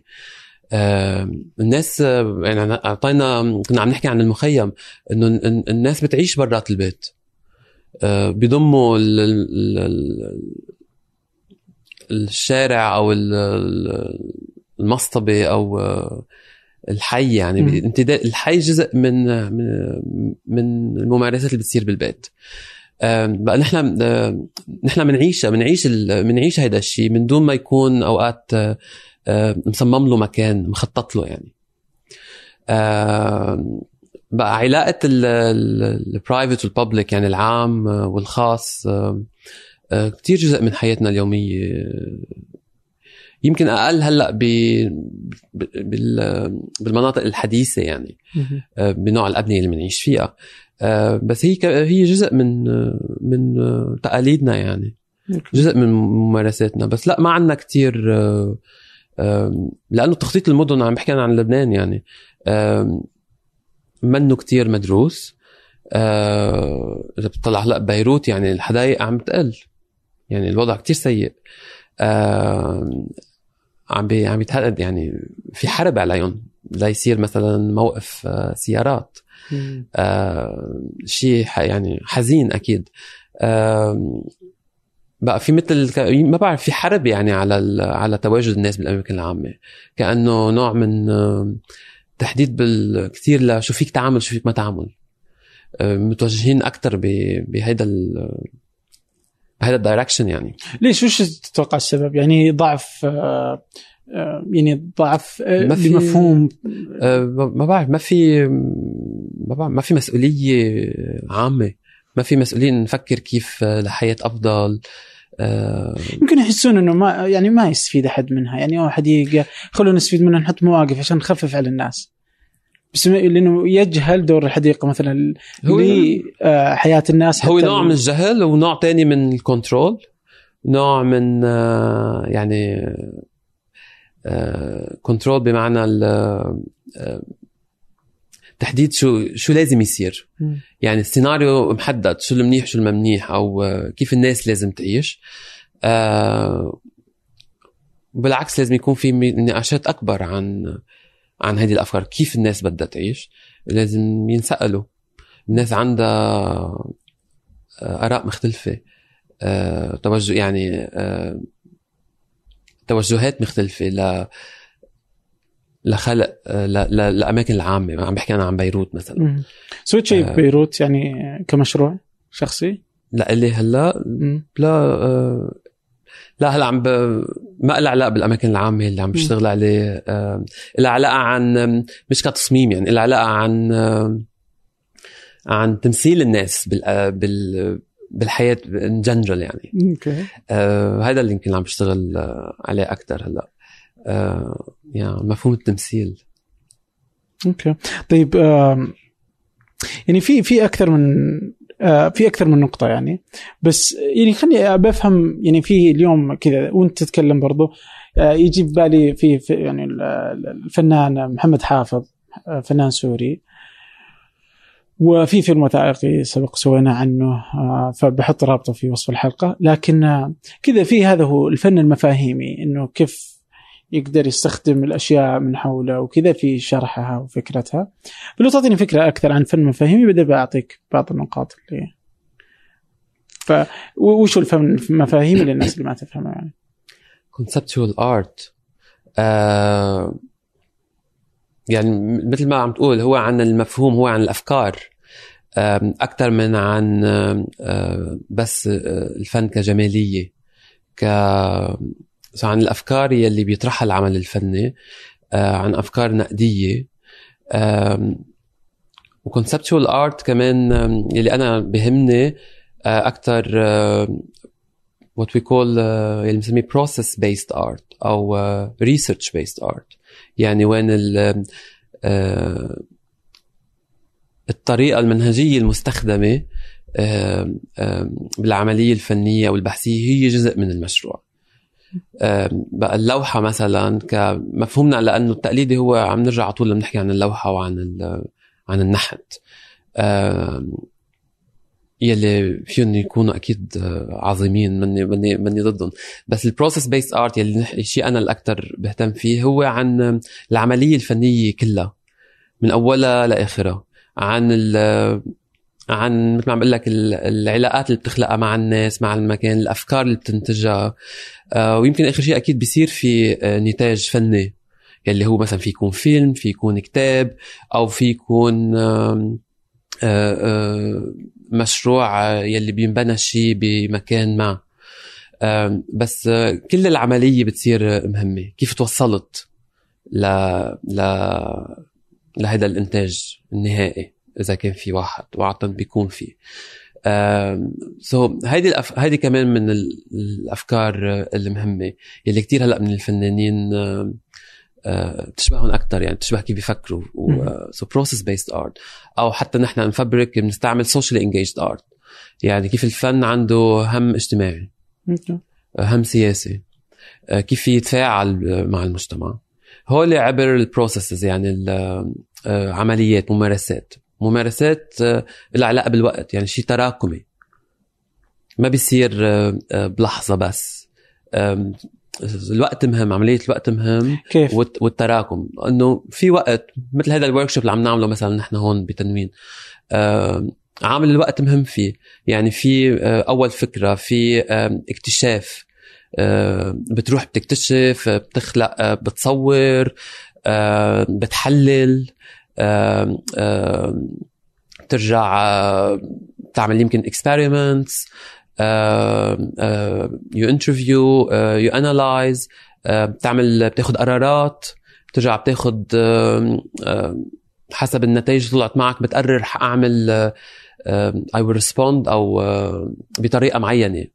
Speaker 2: آه، الناس آه، يعني أعطينا كنا عم نحكي عن المخيم إنه ال- الناس بتعيش برات البيت. آه، بيضموا ال- ال- ال- الشارع أو ال- ال- المصطبة أو آه، الحي يعني الحي جزء من من من الممارسات اللي بتصير بالبيت. آم، بقى نحن نحن بنعيشها بنعيش بنعيش هيدا الشيء من دون ما يكون أوقات مصمم له مكان مخطط له يعني. بقى علاقة البرايفت والببليك يعني العام آه، والخاص آه، كتير جزء من حياتنا اليومية. يمكن أقل هلأ ب بال- بالمناطق الحديثة يعني آه، بنوع الأبنية اللي بنعيش فيها. بس هي هي جزء من آه، من آه، تقاليدنا يعني. جزء من ممارساتنا. بس لا ما عندنا كتير آه، آه، لأنه تخطيط المدن عم بحكي عن لبنان يعني آه، منه كتير مدروس. آه، إذا بتطلع هلأ بيروت يعني الحدائق عم تقل. يعني الوضع كتير سيء. آه، عم بي عم يتهدد يعني في حرب عليهم. ليصير مثلا موقف آه، سيارات. آه شيء يعني حزين أكيد. آه بقى في مثل ما بعرف في حرب يعني على ال- على تواجد الناس بالاماكن العامة. كأنه نوع من تحديد بال كثير لشو فيك تعمل شو فيك ما تعمل. آه، متوجهين أكثر بهيدا ال بهيدا الدايركشن يعني.
Speaker 1: ليش؟ وش تتوقع السبب؟ يعني ضعف آه، آه، يعني ضعف
Speaker 2: ما في-
Speaker 1: بمفهوم
Speaker 2: ما ما بعرف ما في ما في مسؤولية عامة. ما في مسؤولية نفكر كيف آه، لحياة أفضل. آه،
Speaker 1: يمكن يحسون إنه ما يعني ما يستفيد أحد منها. يعني حديقه خلونا نستفيد منها نحط مواقف عشان نخفف على الناس. بس لأنه يجهل دور الحديقة مثلا
Speaker 2: هو
Speaker 1: لحياه الناس
Speaker 2: هو نوع من الجهل ونوع تاني من ال control. نوع من آه، يعني control بمعنى ال- آه، تحديد شو شو لازم يصير. يعني السيناريو محدد شو المنيح شو الممنيح أو آه، كيف الناس لازم تعيش. آه، بالعكس لازم يكون في نقاشات أكبر عن عن هذه الأفكار. كيف الناس بدها تعيش؟ لازم ينسألوا. الناس عندها آه، آراء مختلفة. آه، توجه يعني آه، توجهات مختلفة ل لخلق آه، ل... ل... لأماكن العامة عم بحكي أنا عن بيروت مثلا.
Speaker 1: سويت شيء
Speaker 2: آه.
Speaker 1: ببيروت يعني كمشروع شخصي؟
Speaker 2: لا اللي
Speaker 1: هلأ.
Speaker 2: لا آه، لا هلأ عم ب... ما لها علاقة بالأماكن العامة اللي عم بشتغل عليه. آه، لها علاقة عن مش كتصميم يعني لها علاقة عن عن تمثيل الناس بال... بال... بالحياة in general يعني.
Speaker 1: أوكي.
Speaker 2: آه هذا اللي يمكن عم بشتغل عليه أكثر هلأ. آه يعني مفهوم التمثيل.
Speaker 1: أوكي. طيب يعني في في أكثر من في أكثر من نقطة يعني. بس يعني خليني بفهم يعني في اليوم كذا وأنت تتكلم برضو يجي ببالي في, في يعني ال- ال- الفنان محمد حافظ فنان سوري. وفي فيلم وثائقي سبق سوينا عنه فبحط رابطة في وصف الحلقة. لكن كذا في هذا هو الفن المفاهيمي إنه كيف يقدر يستخدم الأشياء من حوله وكذا في شرحها وفكرتها. فلو تعطيني فكرة أكثر عن فن مفاهيمي بدي بعطيك بعض النقاط اللي ف وش الفن المفاهيمي للناس اللي ما تفهمها يعني؟
Speaker 2: Conceptual art. آه يعني مثل ما عم تقول هو عن المفهوم هو عن الأفكار. أكثر من عن آه، بس آه، الفن كجمالية ك عن الأفكار يلي بيطرحها العمل الفني آه، عن أفكار نقدية. وكونسبتشوال ارت كمان يلي أنا بهمني أكثر we call آه، يلي بنسميه process based art أو research based art. يعني وين ال آه، المستخدمة آم، آم، بالعملية الفنية أو البحثية هي جزء من المشروع. بقى اللوحة مثلا كمفهومنا لأنه التقليدي هو عم نرجع على طول لما نحكي عن اللوحة وعن عن النحت. يلي فيهم يكونوا أكيد عظيمين مني مني مني ضدهم. بس ال process-based art يلي الشيء أنا الاكثر بهتم فيه هو عن العملية الفنية كلها من أولها لآخرها. عن عن مثل ما عم بقول لك ال- العلاقات اللي بتخلقها مع الناس مع المكان الأفكار اللي بتنتجها. آه، ويمكن آخر شيء أكيد بيصير في آه، نتاج فني. يلي هو مثلا في يكون فيلم في يكون كتاب أو في يكون آه، مشروع يلي بينبنى شيء بمكان ما. بس كل العملية بتصير مهمة. كيف توصلت ل ل لهذا الإنتاج النهائي؟ إذا كان في واحد وعاده بيكون في. so so, هيدي الأف... هيدي كمان من ال- الأفكار آه، المهمة يلي كتير هلأ من الفنانين آه، آه، بتشبههم أكثر يعني بتشبه كيف بيفكروا. so process-based art أو حتى نحن نفبرك بنستعمل social engaged art يعني كيف الفن عنده هم اجتماعي. هم سياسي. آه، كيف يتفاعل آه، مع المجتمع. هول عبر ال processes يعني العمليات ممارسات. ممارسات آه، لها علاقة بالوقت يعني شيء تراكمي. ما بيصير آه، آه، بلحظة بس. الوقت مهم عملية الوقت مهم
Speaker 1: كيف؟
Speaker 2: والت- والتراكم. إنه في وقت مثل هذا ال work اللي عم نعمله مثلا نحن هون بتنوين عامل الوقت مهم فيه. يعني في أول فكرة في اكتشاف. بتروح بتكتشف بتخلق بتصور بتحلل. آه، تعمل يمكن experiments you interview you analyze بتعمل بتاخد قرارات بترجع آه، حسب النتائج طلعت معك بتقرر أعمل I will respond أو بطريقة معينة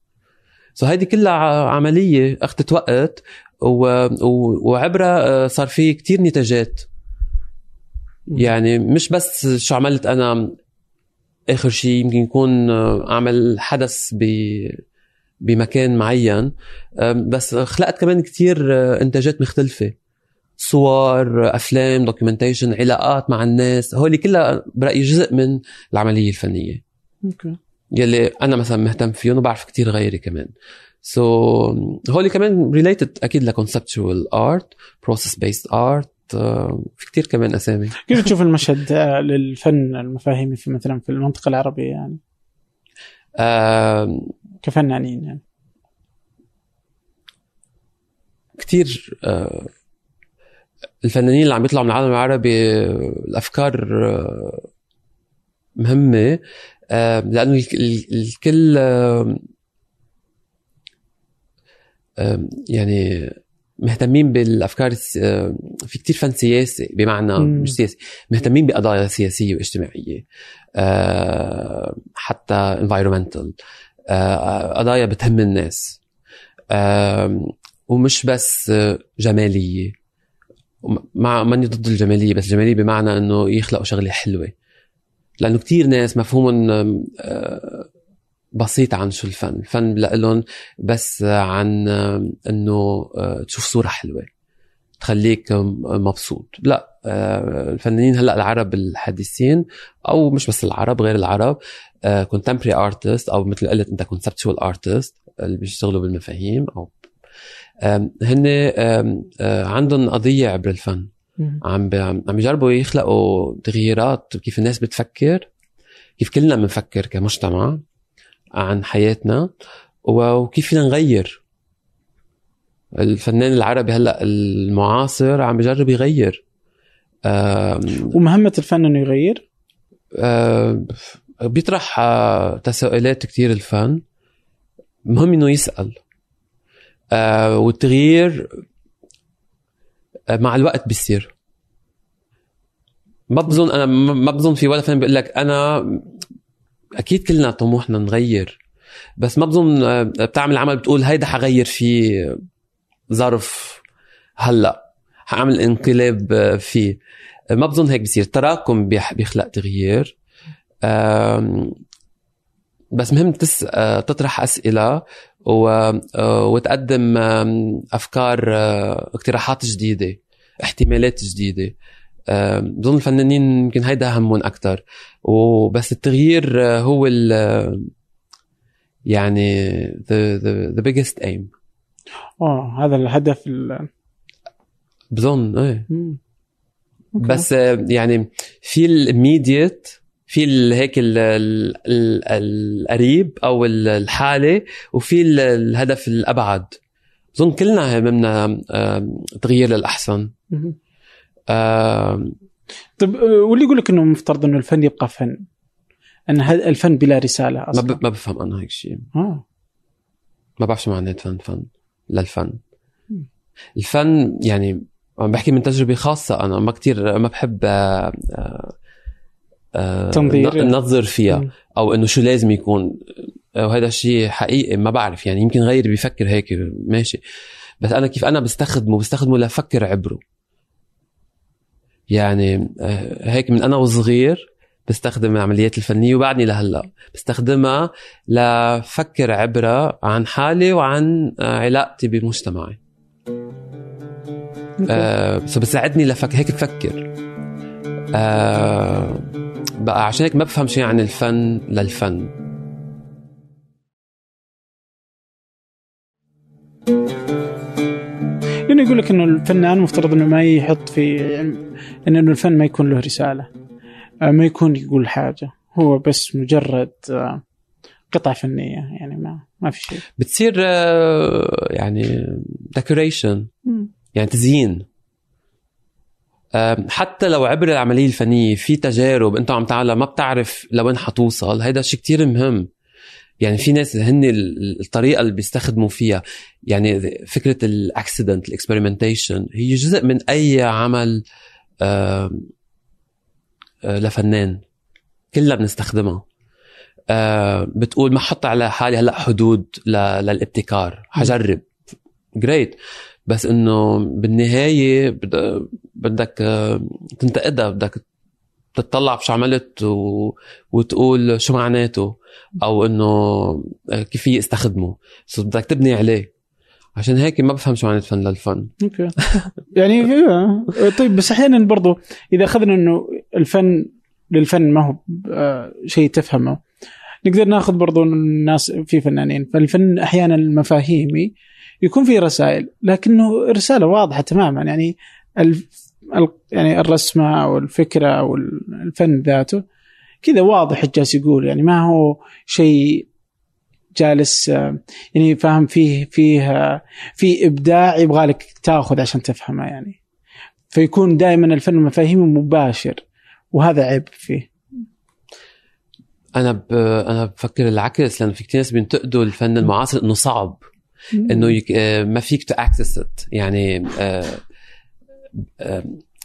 Speaker 2: so هيدي كلها عملية أخذت وقت. وعبرها صار في كتير نتاجات يعني مش بس شو عملت أنا آخر شيء يمكن يكون آه، أعمل حدث ب بمكان معين. بس خلقت كمان كتير آه، إنتاجات مختلفة. صور أفلام documentation علاقات مع الناس. هول كلها برأيي جزء من العملية الفنية.
Speaker 1: okay.
Speaker 2: يلي أنا مثلا مهتم فيهم وبعرف كتير غيري كمان. so so, هول كمان related أكيد ل conceptual art process based art في كتير كمان أسامي.
Speaker 1: كيف تشوف المشهد آه، للفن المفاهيمي في مثلا في المنطقة العربية يعني؟
Speaker 2: آم،
Speaker 1: كفنانين يعني.
Speaker 2: كتير آه، الفنانين اللي عم يطلعوا من العالم العربي آه، الأفكار آه، مهمة آه، لأنه الك- ال- الكل آه، آه، يعني مهتمين بالأفكار آه، في كتير فن سياسي بمعنى
Speaker 1: مم.
Speaker 2: مش سياسي مهتمين بقضايا سياسية واجتماعية آه، حتى environmental آه، قضايا بتهم الناس آم، ومش بس آه، جماليه مع ماني ضد الجمالية بس الجمالية بمعنى إنه يخلقوا شغلة حلوة لأنه كتير ناس مفهومهم آه، بسيط عن شو الفن. الفن لهم بس عن آم، إنه آه، تشوف صورة حلوة تخليك مبسوط. لا آه، الفنانين هلأ العرب الحديثين أو مش بس العرب غير العرب contemporary artist أو مثل قلت أنت conceptual artist اللي بيشتغلوا بالمفاهيم أو هن آه، عندهم قضية عبر الفن. عم عم يجربوا يخلقوا تغييرات كيف الناس بتفكر كيف كلنا بنفكر كمجتمع. عن حياتنا. وكيف فينا نغير؟ الفنان العربي هلأ المعاصر عم بجرب يغير. آم،
Speaker 1: ومهمة الفن إنه يغير؟
Speaker 2: آه، بيطرح آه، تساؤلات كتير الفن. مهم إنه يسأل. آه، والتغيير مع الوقت بيصير. ما بظن أنا ما ما بظن في ولا فنان بيقول لك أنا أكيد كلنا طموحنا نغير بس ما بظن آه، بتعمل عمل بتقول هيدا حغير فيه ظرف هلأ حأعمل انقلاب آه، فيه. ما بظن هيك بصير. تراكم بيخلق تغيير. بس مهم تس... آه، تطرح أسئلة و... وتقدم أفكار اقتراحات جديدة احتمالات جديدة. بظن الفنانين يمكن هيدا همهم أكثر وبس التغيير آه، هو ال يعني the, the, the biggest aim.
Speaker 1: آه هذا الهدف ال...
Speaker 2: بظن
Speaker 1: إيه.
Speaker 2: بس آه، يعني في الميديت في هيك ال- ال- ال- القريب أو ال- الحالي وفي ال- الهدف الأبعد. اظن كلنا هممنا آه، تغيير
Speaker 1: للأحسن.
Speaker 2: آه،
Speaker 1: طيب آه، واللي يقول لك إنه مفترض إنه الفن يبقى فن؟ إن هذا الفن بلا رسالة
Speaker 2: ما
Speaker 1: أصلا.
Speaker 2: ب- ما بفهم أنا هيك شيء.
Speaker 1: آه.
Speaker 2: ما بعرف شو معنات فن فن. للفن. الفن يعني عم بحكي من تجربة خاصة أنا ما كتير ما بحب آه، آه،
Speaker 1: تنظير.
Speaker 2: ن-. ننظر فيها
Speaker 1: مم.
Speaker 2: أو إنه شو لازم يكون. وهذا الشيء حقيقي ما بعرف. يعني يمكن غيري بيفكر هيك ماشي. بس أنا كيف أنا بستخدمه بستخدمه لفكر عبره. يعني آه، هيك من أنا وصغير بستخدم العمليات الفنية وبعدني لهلأ. بستخدمها لفكر عبره عن حالي وعن آه، علاقتي بمجتمعي. آه سو بتساعدني لفك هيك بفكر. آه بقى عشان هيك ما بفهم شيء عن الفن للفن.
Speaker 1: لأنه يقول لك إنه الفنان مفترض إنه ما يحط في يعني إنه الفن ما يكون له رسالة آه، ما يكون يقول حاجة. هو بس مجرد آه، قطعه فنية يعني ما ما في شيء.
Speaker 2: بتصير آه يعني ديكوريشن يعني تزيين. حتى لو عبر العملية الفنية في تجارب انت عم تعملها ما بتعرف لوين حتوصل. هيدا شيء كتير مهم. يعني في ناس هن ال- الطريقة اللي بيستخدموا فيها. يعني فكرة ال accident ال experimentation هي جزء من أي عمل آه، لفنان. كلنا بنستخدمها بتقول ما حط على حالي هلأ حدود للابتكار. حجرب. great بس إنه بالنهاية بد- بدك تنتقدها بدك تطلع بشو عملت و... وتقول شو معناته أو إنه آه، كيف فيي استخدمه. so بدك تبني عليه. عشان هيك ما بفهم شو معنى فن للفن.
Speaker 1: okay. يعني إيه. طيب بس أحيانا برضو إذا أخذنا إنه الفن للفن ما هو آه، شيء تفهمه. نقدر ناخذ برضو الناس في فنانين فالفن أحيانا المفاهيمي يكون فيه رسائل لكنه رسالة واضحة تماما. يعني يعني الرسمة أو الفكرة أو الفن ذاته كذا واضح جالس يقول. يعني ما هو شيء جالس آه، يعني فاهم فيه فيه آه، في إبداع يبغى لك تاخذ عشان تفهمه يعني. فيكون دائما الفن مفاهيمه مباشر وهذا عيب فيه.
Speaker 2: أنا ب... أنا بفكر العكس لأنه في كثير ناس بينتقدوا الفن المعاصر إنه صعب إنه يك... آه، ما فيك to access يعني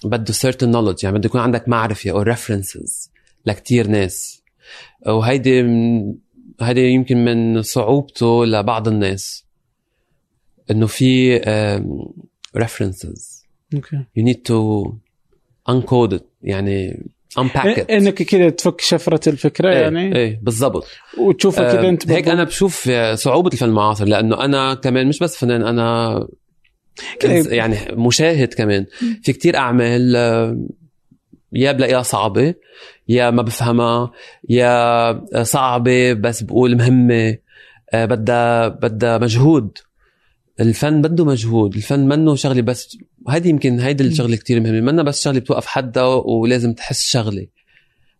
Speaker 2: بده certain knowledge يعني بده يكون عندك معرفة أو references لكتير ناس. وهيدي هيدي يمكن من صعوبته لبعض الناس إنه في references.
Speaker 1: أوكي
Speaker 2: you need to uncode it يعني unpack it.
Speaker 1: إنك كذا تفك شفرة الفكرة
Speaker 2: إيه,
Speaker 1: يعني؟
Speaker 2: إيه بالضبط.
Speaker 1: وتشوفها كذا أنت
Speaker 2: هيك أنا بشوف صعوبة الفن المعاصر لأنه أنا كمان مش بس فنان
Speaker 1: أنا؟
Speaker 2: يعني مشاهد كمان. في كتير أعمال آه، يا بلاقيها صعبة يا ما بفهمها يا صعبة بس بقول مهمة آه، بدها بدها مجهود. الفن بده مجهود الفن منه شغلة بس هذه يمكن هيدي الشغلة كتير مهمة. منها بس شغلة بتوقف حدها ولازم تحس شغلة.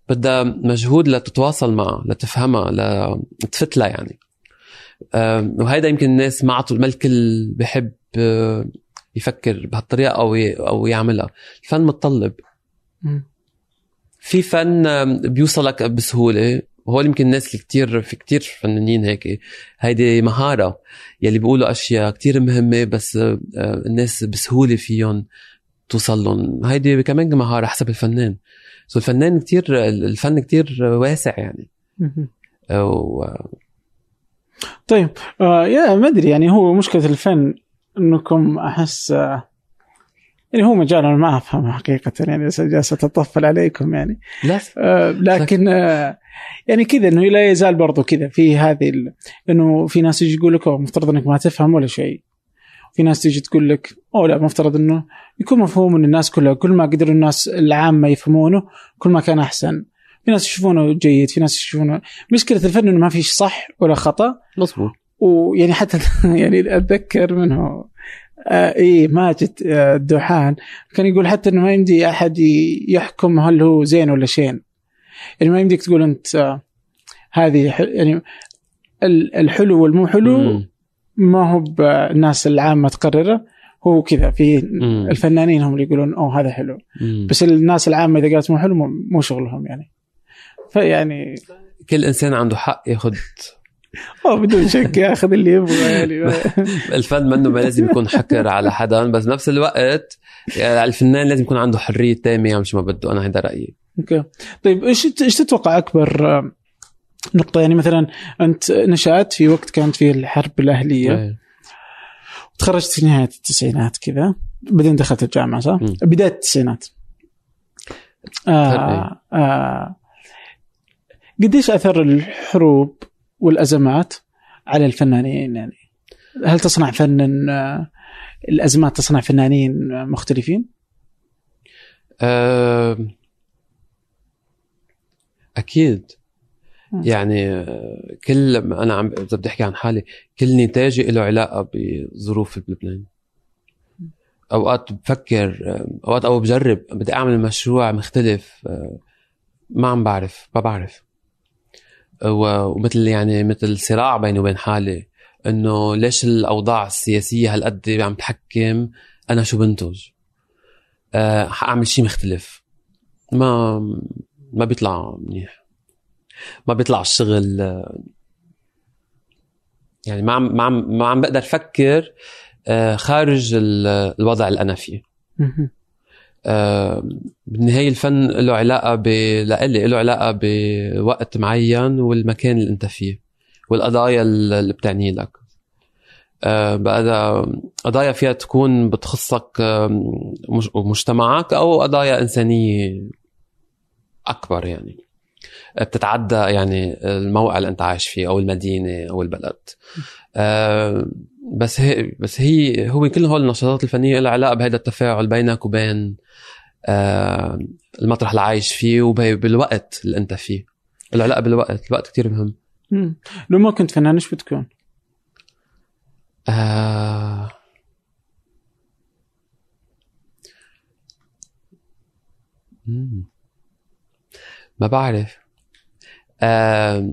Speaker 2: بدها مجهود لتتواصل معها لتفهمها لتفتلها يعني. وهيدا يمكن الناس ما عطوا ما الكل بحب. آه، يفكر بهالطريقة أو أو يعملها. الفن متطلب. في فن بيوصلك بسهولة. وهو اللي يمكن الناس اللي كتير في كتير فنانين هيك هيدي مهارة. يلي بيقولوا أشياء كتير مهمة بس آه، آه، الناس بسهولة فيهم توصل لهم هيدي كمان مهارة حسب الفنان. سو الفنان كتير الفن كتير واسع يعني.
Speaker 1: مهم.
Speaker 2: آه، و-
Speaker 1: طيب آه يا ما أدري يعني هو مشكلة الفن. انكم احس يعني هو مجال أنا ما افهم حقيقة يعني جالس أتطفل عليكم يعني.
Speaker 2: لا.
Speaker 1: آه لكن آه يعني كذا إنه لا يزال برضو كذا في هذه ال... إنه في ناس يجي يقول لك مفترض إنك ما تفهم ولا شيء. في ناس تيجي تقول لك أو لا مفترض إنه يكون مفهوم من الناس كلها كل ما قدروا الناس العامة يفهمونه كل ما كان أحسن. في ناس يشوفونه جيد في ناس يشوفونه. مشكلة الفن إنه ما فيش صح ولا خطأ.
Speaker 2: مظبوط.
Speaker 1: ويعني حتى يعني أتذكر منه آه إيه ماجد آه الدوحان كان يقول حتى إنه ما يمدي أحد يحكم هل هو زين ولا شين يعني ما يمديك تقول أنت آه هذه ح- يعني ال- الحلو والمو حلو. ما هو بالناس العامة تقرره هو كذا في. الفنانين هم اللي يقولون أوه هذا حلو
Speaker 2: مم.
Speaker 1: بس الناس العامة إذا قالت مو حلو مو- مو شغلهم يعني فيعني
Speaker 2: كل إنسان عنده حق ياخذ
Speaker 1: أوه بدون شك ياخذ اللي يبغى يعني.
Speaker 2: الفن منه ما لازم يكون حكر على حدا بس بنفس الوقت يعني الفنان لازم يكون عنده حرية تامه يعمل شو ما بده. أنا هيدا رأيي.
Speaker 1: أوكي. طيب إيش إيش تتوقع أكبر نقطة؟ يعني مثلا أنت نشأت في وقت كانت فيه الحرب الأهلية.
Speaker 2: إيه.
Speaker 1: تخرجت في نهاية التسعينات كذا. بعدين دخلت الجامعة صح؟ بداية التسعينات. آه آه قديش أثر الحروب والأزمات على الفنانين يعني؟ هل تصنع فن آه، الأزمات تصنع فنانين مختلفين؟ أكيد.
Speaker 2: يعني آه، كل أنا عم إذا بدي أحكي عن حالي كل نتاجي له علاقة بظروف بلبنان أوقات بفكر أوقات أو بجرب بدي أعمل مشروع مختلف آه، ما عم بعرف ما بعرف ومثل يعني مثل صراع بيني وبين حالي إنه ليش الأوضاع السياسية هالقد عم تحكم أنا شو بنتج؟ أه حاعمل شيء مختلف. ما ما بيطلع منيح. ما بيطلع الشغل يعني ما عم ما عم ما عم بقدر أفكر آه، خارج ال- الوضع اللي أنا فيه.
Speaker 1: مهم.
Speaker 2: بالنهاية الفن له علاقة ب... لإلي له علاقة بوقت معين والمكان اللي أنت فيه والقضايا اللي بتعني لك بقى قضايا فيها تكون بتخصك مج- ومجتمعك أو قضايا إنسانية أكبر يعني بتتعدى يعني الموقع اللي أنت عايش فيه أو المدينة أو البلد آه، بس هي بس هي هو كل هول النشاطات الفنية لها علاقة بهذا التفاعل بينك وبين آه، المطرح اللي عايش فيه وبالوقت اللي انت فيه العلاقة بالوقت الوقت كتير مهم
Speaker 1: مم. لو ما كنت فنان إيش بتكون؟
Speaker 2: آه مم. ما بعرف. آه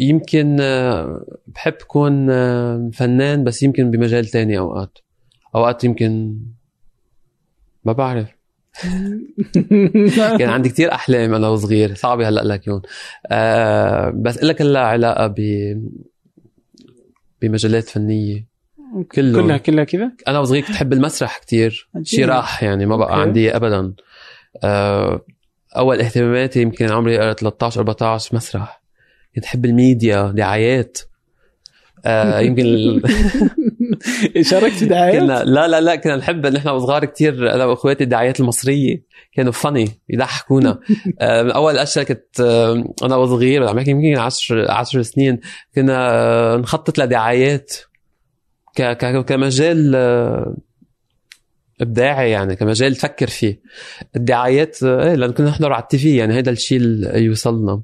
Speaker 2: يمكن آه، بحب كون فنان بس يمكن بمجال تاني أوقات. أوقات يمكن ما بعرف. كان عندي كتير أحلام أنا وصغير. صعب هلأ لك يون. آه بس لك لها علاقة ب بمجالات فنية. كله.
Speaker 1: كلها كلها كذا؟
Speaker 2: أنا وصغير كنت أحب المسرح كتير. شي راح يعني ما بقى
Speaker 1: okay.
Speaker 2: عندي ابدا. آه أول اهتماماتي يمكن عمري 13 14 مسرح. كنت أحب الميديا دعايات. آه يمكن ال-
Speaker 1: شاركت في دعايات؟
Speaker 2: كنا لا لا لا كنا نحب نحن وصغار كتير أنا وأخواتي الدعايات المصرية. كانوا funny يضحكونا. آه، من أول الاشياء كنت آه، أنا وصغير عم بحكي يمكن 10 10 سنين كنا آه، نخطط لدعايات. ك ك كمجال آه، إبداعي يعني كمجال تفكر فيه. الدعايات إيه لأن كنا نحضر على التي في يعني هذا الشيء اللي يوصلنا.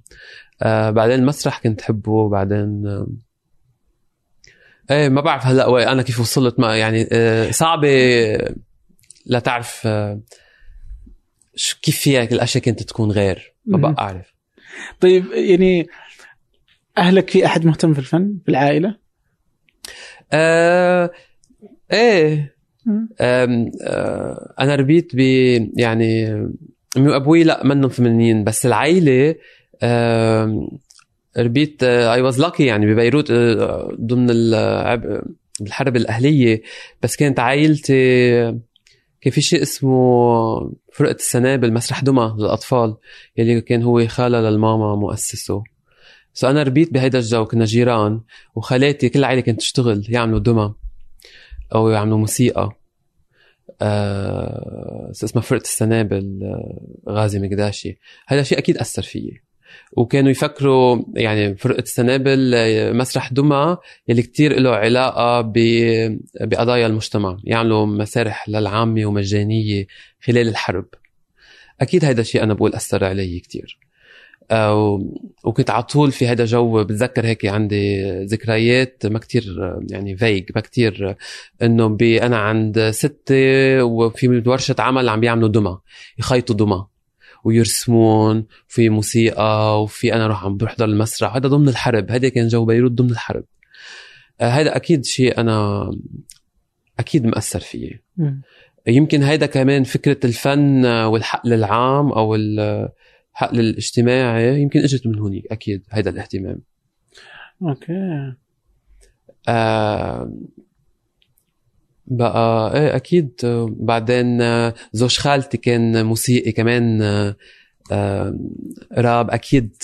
Speaker 2: آه بعدين المسرح كنت أحبه بعدين آه، إيه ما بعرف هلأ أنا كيف وصلت ما يعني آه، صعبة. لا تعرف آه، كيف فيها الأشياء كانت تكون غير؟ ما. بقى أعرف.
Speaker 1: طيب يعني أهلك في أحد مهتم في الفن في العائلة؟
Speaker 2: آه إيه أنا ربيت ب يعني امي وابوي لا منهم فنانين بس العائله آم، ربيت I was lucky يعني ببيروت آه، ضمن الحرب الأهلية. بس كانت عائلتي كان في شيء اسمه فرقة السنابل مسرح دمى للأطفال يلي كان هو خالة للماما مؤسسه. so أنا ربيت بهيدا الجو كنا جيران وخالاتي كل العائله كانت تشتغل يعملوا دمى. أو يعملوا موسيقى. آه اسمها فرقه السنابل آه غازي مكداشي. هذا شيء أكيد أثر فيي وكانوا يفكروا يعني فرقه السنابل آه، مسرح دمى يلي كتير له علاقة بقضايا المجتمع. يعملوا مسارح للعامة ومجانية خلال الحرب. أكيد هذا الشيء أنا بقول أثر علي كتير. وكنت على طول في هذا جو. بتذكر هيك عندي ذكريات ما كتير آه، يعني vague ما كتير آه، إنه بي أنا عند ستي وفي ورشة عمل عم بيعملوا دمى يخيطوا دمى ويرسمون في موسيقى وفي أنا روح عم بحضر المسرح. هذا ضمن الحرب. هذا كان جو بيروت ضمن الحرب. هذا أكيد شيء أنا أكيد مأثر فيي. يمكن هيدا كمان فكرة الفن والحقل العام أو الحقل الاجتماعي يمكن إجت من هونيك أكيد هيدا الاهتمام.
Speaker 1: أوكي.
Speaker 2: آه بقى إيه أكيد بعدين آه، زوج خالتي كان موسيقي كمان آه، آه، راب أكيد.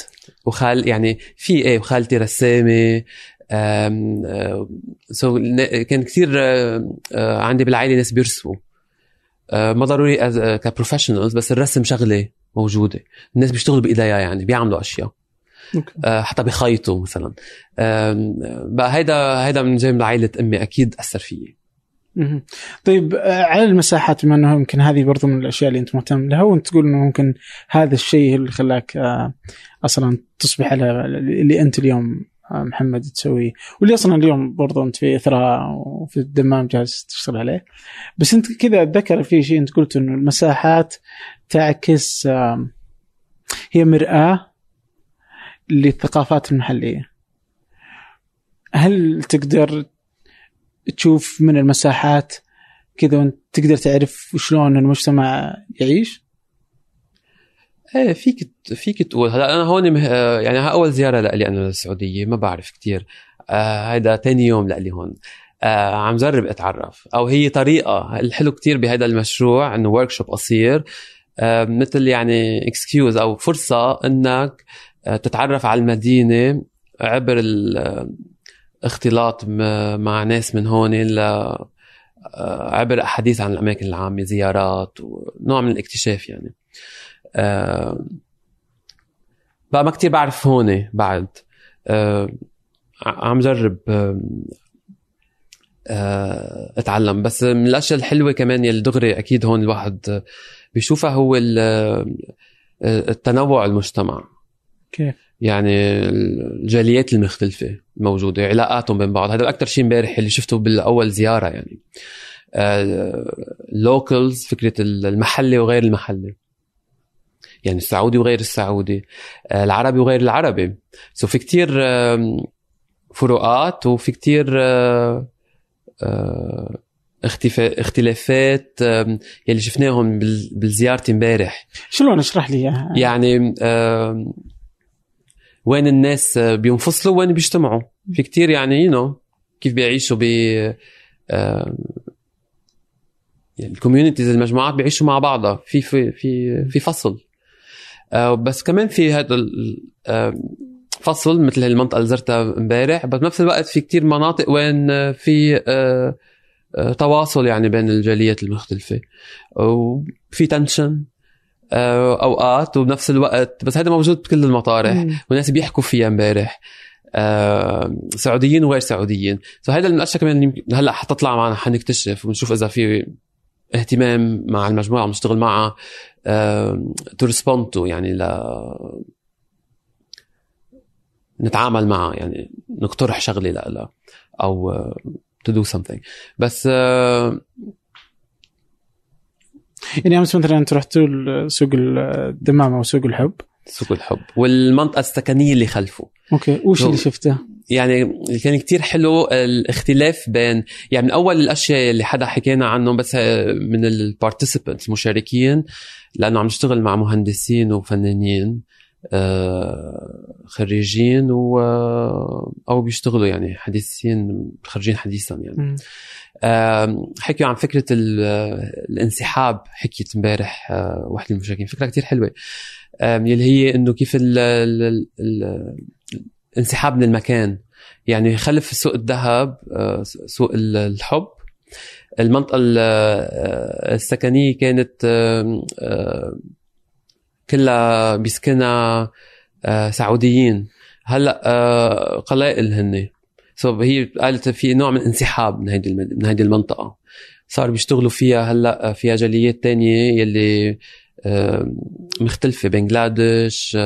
Speaker 2: وخال يعني في إيه وخالتي رسامة so كان كثير عندي بالعائلة ناس بيرسموا. ما ضروري ك professionals بس الرسم شغلة. موجودة الناس بيشتغلوا بايديها يعني بيعملوا أشياء
Speaker 1: okay.
Speaker 2: حتى بيخيطوا مثلا بقى هيدا هيدا من من عائلة أمي أكيد أثر فيي.
Speaker 1: طيب آه، على المساحات بما إنه يمكن هذه برضو من الأشياء اللي أنت مهتم لها وأنت تقول إنه ممكن هذا الشيء اللي خلاك آه، أصلا تصبح على اللي أنت اليوم آه، محمد تسويه واللي أصلا اليوم برضو أنت في إثراء وفي الدمام جالس تشتغل عليه. بس أنت كذا أتذكر في شيء أنت قلت إنه المساحات تعكس هي مرآة للثقافات المحلية. هل تقدر تشوف من المساحات كذا وأنت تقدر تعرف شلون المجتمع يعيش؟
Speaker 2: إيه فيك فيك تقول. هلا أنا هون مه... يعني ها أول زيارة لإلي أنا للسعوديه ما بعرف كتير. آه هيدا تاني يوم لإلي هون. آه عم جرب أتعرف. أو هي طريقة الحلو كتير بهذا المشروع إنه workshop قصير. آه مثل يعني excuse أو فرصة إنك آه تتعرف على المدينة عبر الاختلاط مع ناس من هون ل آه، عبر أحاديث عن الأماكن العامة زيارات ونوع من الاكتشاف يعني. آه، بقى ما كتير بعرف هون بعد. آه، عم جرب آه، اتعلم. بس من الأشياء الحلوة كمان يلي دغري أكيد هون الواحد بيشوفها هو ال- التنوع المجتمع.
Speaker 1: كيف؟
Speaker 2: يعني الجاليات المختلفة الموجودة علاقاتهم بين بعض. هذا أكثر شيء امبارح اللي شفته بالأول زيارة يعني. locals فكرة المحلي وغير المحلي يعني السعودي وغير السعودي آه، العربي وغير العربي. so في كتير فروقات وفي كتير آه، آه، اختلافات يلي شفناهم بال- بالزيارة امبارح.
Speaker 1: شلون؟ اشرح لي إياها؟
Speaker 2: يعني وين الناس بينفصلوا وين بيجتمعوا. في كتير يعني you كيف بيعيشوا ب يعني ال communities المجموعات بيعيشوا مع بعضها. في في في في فصل. بس كمان في هذا ال- آم، فصل مثل المنطقة اللي زرتها امبارح بس بنفس الوقت في كتير مناطق وين آه، في آه، آه، تواصل يعني بين الجاليات المختلفة. وفي tension أوقات وبنفس الوقت بس هذا موجود بكل المطارح. والناس بيحكوا فيها امبارح. آه، سعوديين وغير سعوديين. فهذا من الاشياء كمان هلأ حتطلع معنا حنكتشف ونشوف إذا في اهتمام مع المجموعة اللي بنشتغل معها to respond to يعني ل نتعامل معها يعني نقترح شغله لها أو to do something. بس
Speaker 1: يعني امس مثلا أنت رحتوا سوق الدمام أو سوق الحب.
Speaker 2: سوق الحب. والمنطقة السكنية اللي خلفه.
Speaker 1: okay وش اللي شفته؟
Speaker 2: يعني كان كتير حلو الاختلاف بين يعني من أول الأشياء اللي حدا حكينا عنهم بس من ال participants المشاركين لأنه عم نشتغل مع مهندسين وفنانين آه، خريجين و أو بيشتغلوا يعني حديثين خريجين حديثا يعني. حكيوا عن فكرة ال- الانسحاب حكيت امبارح آه، واحد من المشاركين. فكرة كتير حلوة. يلي هي إنه كيف ال ال ال الانسحاب من المكان. يعني خلف سوق الذهب آه، سوق ال- الحب. المنطقة ال- آه، السكنية كانت كلها بيسكنها آه، سعوديين. هلأ قلائل هن. سو هي قالت في نوع من انسحاب من هيدي من هيدي المنطقة. صار بيشتغلوا فيها هلأ فيها جاليات تانية يلي مختلفة. بنغلاديش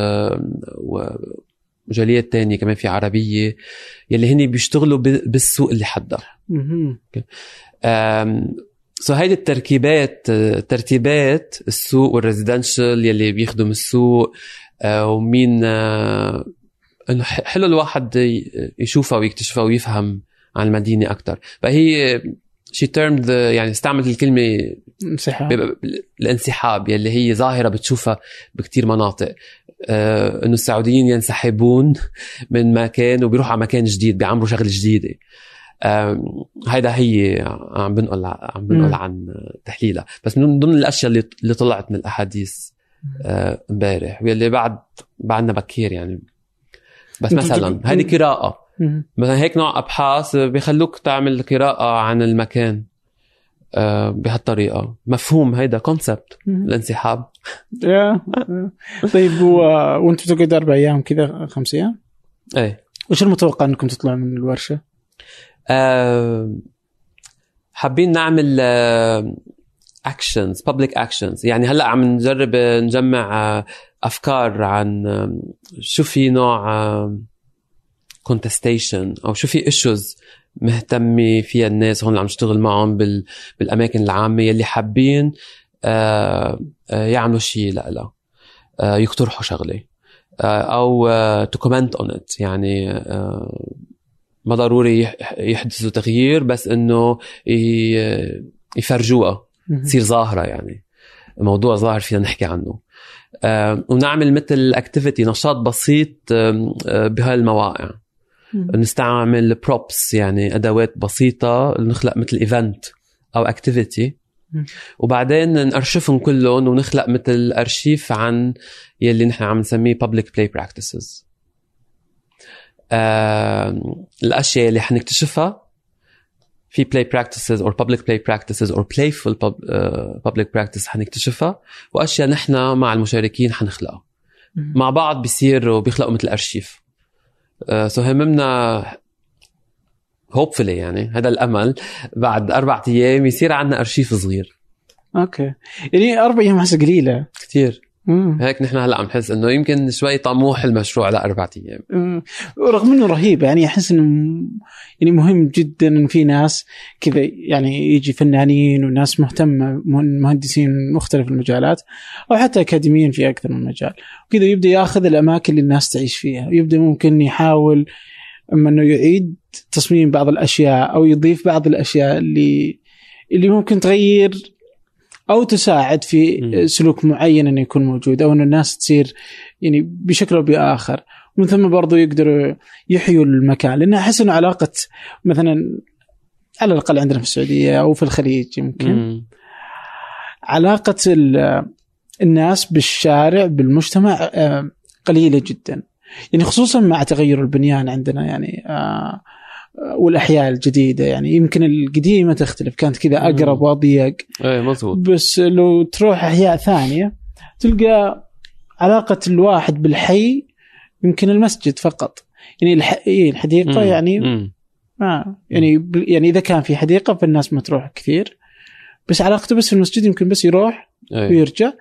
Speaker 2: وجاليات تانية كمان في عربية يلي هني بيشتغلوا بالسوق اللي حدها. so هيدي التركيبات ترتيبات السوق وال residential يلي بيخدم السوق آه، ومين آه، إنه حلو الواحد يشوفها ويكتشفها ويفهم عن المدينة أكثر فهي شي تيرمد يعني استعملت الكلمة
Speaker 1: انسحاب.
Speaker 2: الانسحاب يلي هي ظاهرة بتشوفها بكتير مناطق. إنه السعوديين ينسحبون من مكان وبيروحوا على مكان جديد بيعمروا شغله جديده آه هيدا هي عم بنقل عم بنقل عن تحليلها. بس من ضمن الأشياء اللي اللي طلعت من الأحاديث آه، امبارح آه واللي بعد بعدنا بكير يعني. بس مثلا هذه قراءة. مثلا هيك نوع أبحاث بيخلوك تعمل قراءة عن المكان. آه، بهالطريقة مفهوم هيدا concept الانسحاب
Speaker 1: يا طيب. وأنتم تقعدوا أربع أيام كذا خمس أيام؟
Speaker 2: إيه
Speaker 1: وش المتوقع إنكم تطلعوا من الورشة؟
Speaker 2: أه حابين نعمل actions public actions يعني هلأ عم نجرب نجمع آه، أفكار عن شو في نوع contestation أو شو في issues مهتمة فيها الناس هون اللي عم نشتغل معهم بال... بالأماكن العامة يلي حابين آه آه يعملوا شيء لها آه يقترحوا شغلة آه أو to comment on it يعني آه ما ضروري يحدثوا تغيير بس إنه يفرجوها تصير ظاهرة يعني. موضوع ظاهر فينا نحكي عنه. آه ونعمل مثل activity نشاط بسيط بهالمواقع. نستعمل props يعني أدوات بسيطة نخلق مثل event أو activity وبعدين نأرشفهم كلهم ونخلق مثل أرشيف عن يلي نحن عم نسميه public play practices. آه الأشياء اللي حنكتشفها في play practices or public play practices or playful pub, uh, public practice حنكتشفها وأشياء نحن مع المشاركين حنخلقها. مع بعض بيصير وبيخلقوا مثل أرشيف. so هممنا hopefully يعني هذا الأمل. بعد أربع أيام يصير عندنا أرشيف صغير.
Speaker 1: okay. يعني أربع أيام حاسه قليلة.
Speaker 2: كثير هيك نحن هلا عم نحس إنه يمكن شوي طموح المشروع لاربع أيام.
Speaker 1: رغم إنه رهيب يعني أحس إنه يعني مهم جدا إن في ناس كذا يعني يجي فنانين وناس مهتمة مهندسين من مختلف المجالات أو حتى أكاديميين في أكثر من مجال. وكذا يبدأ ياخذ الأماكن اللي الناس تعيش فيها. ويبدا ممكن يحاول أما إنه يعيد تصميم بعض الأشياء أو يضيف بعض الأشياء اللي اللي ممكن تغير أو تساعد في سلوك معين انه يكون موجود أو أن الناس تصير يعني بشكل أو بآخر. ومن ثم برضو يقدروا يحيوا المكان لأن أحس أنه علاقة مثلا على الأقل عندنا في السعودية أو في الخليج يمكن. علاقة الناس بالشارع بالمجتمع آه، قليلة جدا. يعني خصوصا مع تغير البنيان عندنا يعني آه والأحياء الجديدة. يعني يمكن القديمة تختلف كانت كذا أقرب وأضيق.
Speaker 2: اي مضبوط
Speaker 1: بس لو تروح أحياء ثانية تلقى علاقة الواحد بالحي يمكن المسجد فقط. يعني الح... إيه الحديقة مم. يعني ما آه يعني يعني إذا كان في حديقة فالناس ما تروح كثير. بس علاقته بس في المسجد يمكن بس يروح أيه. ويرجع.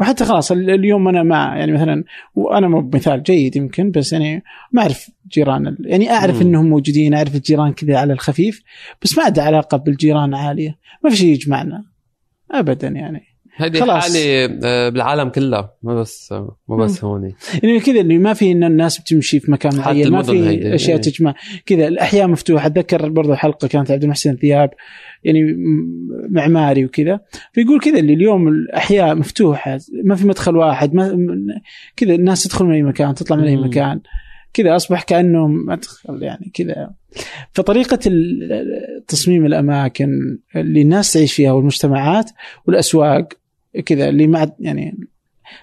Speaker 1: وحتى خلاص اليوم أنا مع يعني مثلا وأنا مو بمثال جيد يمكن بس يعني ما أعرف جيران يعني أعرف مم. إنهم موجودين أعرف الجيران كذا على الخفيف بس ما عندي علاقة بالجيران عالية. ما في شيء يجمعنا. ابدا يعني.
Speaker 2: هذه حالة آه، بالعالم كلها ما بس ما بس هون
Speaker 1: يعني كذا اللي ما في إن الناس بتمشي في مكان معين ما في اشياء إيه. تجمع. كذا الأحياء مفتوحة. أتذكر برضه حلقة كانت عبد المحسن ثياب يعني معماري وكذا. فيقول كذا اللي اليوم الأحياء مفتوحة ما في مدخل واحد ما كذا الناس تدخل من أي مكان تطلع من أي مكان. كذا أصبح كانه مدخل يعني كذا. فطريقة تصميم الأماكن اللي الناس تعيش فيها والمجتمعات والأسواق كذا اللي ما يعني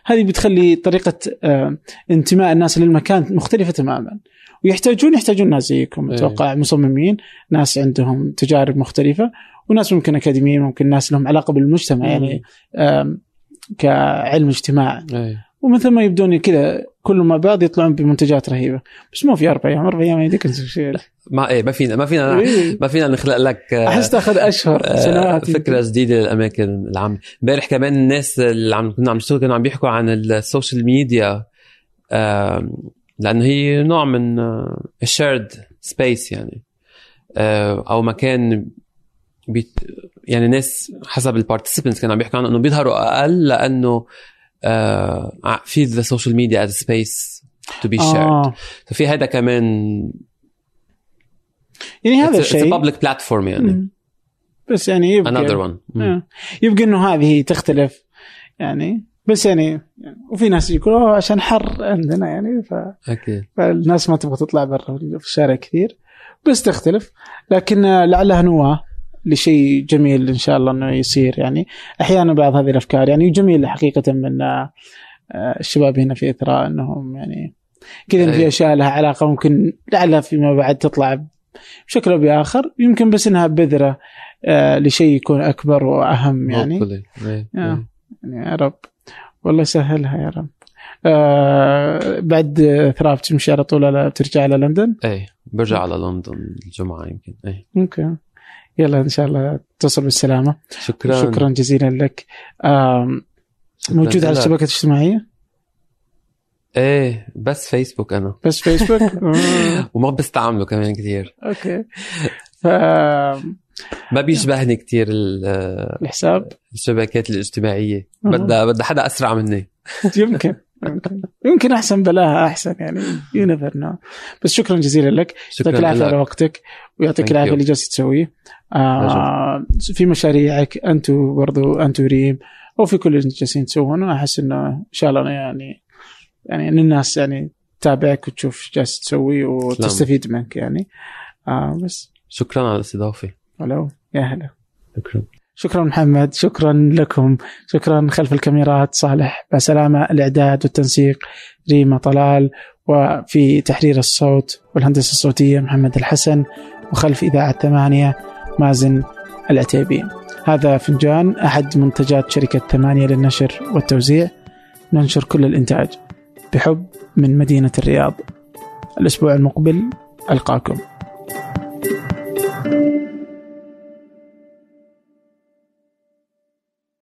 Speaker 1: هذه بتخلي طريقة آه، انتماء الناس للمكان مختلفة تماما ويحتاجون يحتاجون ناس زيكم إيه. أتوقع مصممين ناس عندهم تجارب مختلفة وناس ممكن أكاديميين ممكن ناس لهم علاقة بالمجتمع يعني كعلم اجتماع
Speaker 2: أيه.
Speaker 1: ومن ثم يبدون كذا كلهم مع بعض يطلعون بمنتجات رهيبة. بس مو في أربع أيام أربع أيام يديك شيء.
Speaker 2: ما إيه ما فينا ما فينا إيه. ما فينا نخلق لك
Speaker 1: آه، أحس تأخذ أشهر آه، سنوات.
Speaker 2: فكرة جديدة للأماكن العامة. امبارح كمان الناس اللي عم كنا عم نشتغل كانوا عم بيحكوا عن ال social media لأنه هي نوع من ال shared آه، space يعني. أو مكان بيت يعني ناس حسب ال participants كانوا عم بيحكوا عنه إنه بيظهروا أقل لأنه آه في the social media as space to be shared ففي هذا كمان
Speaker 1: يعني هذا الشيء
Speaker 2: a public platform يعني.
Speaker 1: بس يعني يبقى
Speaker 2: another one. مم.
Speaker 1: آه. يبقى إنه هذه تختلف يعني بس يعني, وفي ناس يقولوا "أوه، عشان حر عندنا يعني ف...
Speaker 2: أكيد.
Speaker 1: فالناس ما تبغى تطلع برا في الشارع كثير بس تختلف. لكن آه، لعلها نواه. لشيء جميل إن شاء الله إنه يصير يعني أحيانا بعض هذه الأفكار يعني جميل حقيقة من آه، الشباب هنا في إثراء إنهم يعني كذا في
Speaker 2: أي.
Speaker 1: أشياء لها علاقة ممكن لعلها فيما بعد تطلع بشكل أو بآخر يمكن بس إنها بذرة آه، لشيء يكون أكبر وأهم يعني.
Speaker 2: إيه.
Speaker 1: آه.
Speaker 2: إيه.
Speaker 1: يعني يا رب والله يسهلها يا رب آه بعد ثراب تمشي على طول على ترجع على لندن
Speaker 2: إيه برجع على لندن الجمعة يمكن إيه
Speaker 1: ممكن يلا إن شاء الله تصل بالسلامة.
Speaker 2: شكرا.
Speaker 1: شكرا جزيلا لك.
Speaker 2: شكراً
Speaker 1: موجود على. الشبكات الاجتماعية؟
Speaker 2: إيه بس فيسبوك أنا.
Speaker 1: بس فيسبوك؟ آه،
Speaker 2: وما بستعمله كمان كثير
Speaker 1: أوكي. ف
Speaker 2: ما بيشبهني كثير
Speaker 1: الحساب؟
Speaker 2: الشبكات الاجتماعية.
Speaker 1: أها.
Speaker 2: بدها بدها حدا أسرع مني.
Speaker 1: يمكن يمكن. يمكن أحسن بلاها أحسن يعني. you never know بس شكرا جزيلا لك.
Speaker 2: شكرا
Speaker 1: يعطيك العافية على وقتك. ويعطيك
Speaker 2: العافية.
Speaker 1: اللي جالس تسويه. آه في مشاريعك أنتم برضو أنتم ريم أو في كل اللي جالسين تسوونه أحس إنه إن شاء الله يعني يعني إن الناس يعني تتابعك وتشوف إيش جالس تسوي وتستفيد منك يعني. آه بس.
Speaker 2: شكرا على الاستضافة.
Speaker 1: ولو. يا هلا.
Speaker 2: شكرا.
Speaker 1: شكرا محمد. شكرا لكم. شكرا خلف الكاميرات. صالح بسلامة. الإعداد والتنسيق. ريما طلال. وفي تحرير الصوت والهندسة الصوتية محمد الحسن. وخلف إذاعة ثمانية. مازن العتيبي هذا فنجان أحد منتجات شركة ثمانية للنشر والتوزيع. ننشر كل الإنتاج بحب من مدينة الرياض. الأسبوع المقبل ألقاكم. thank you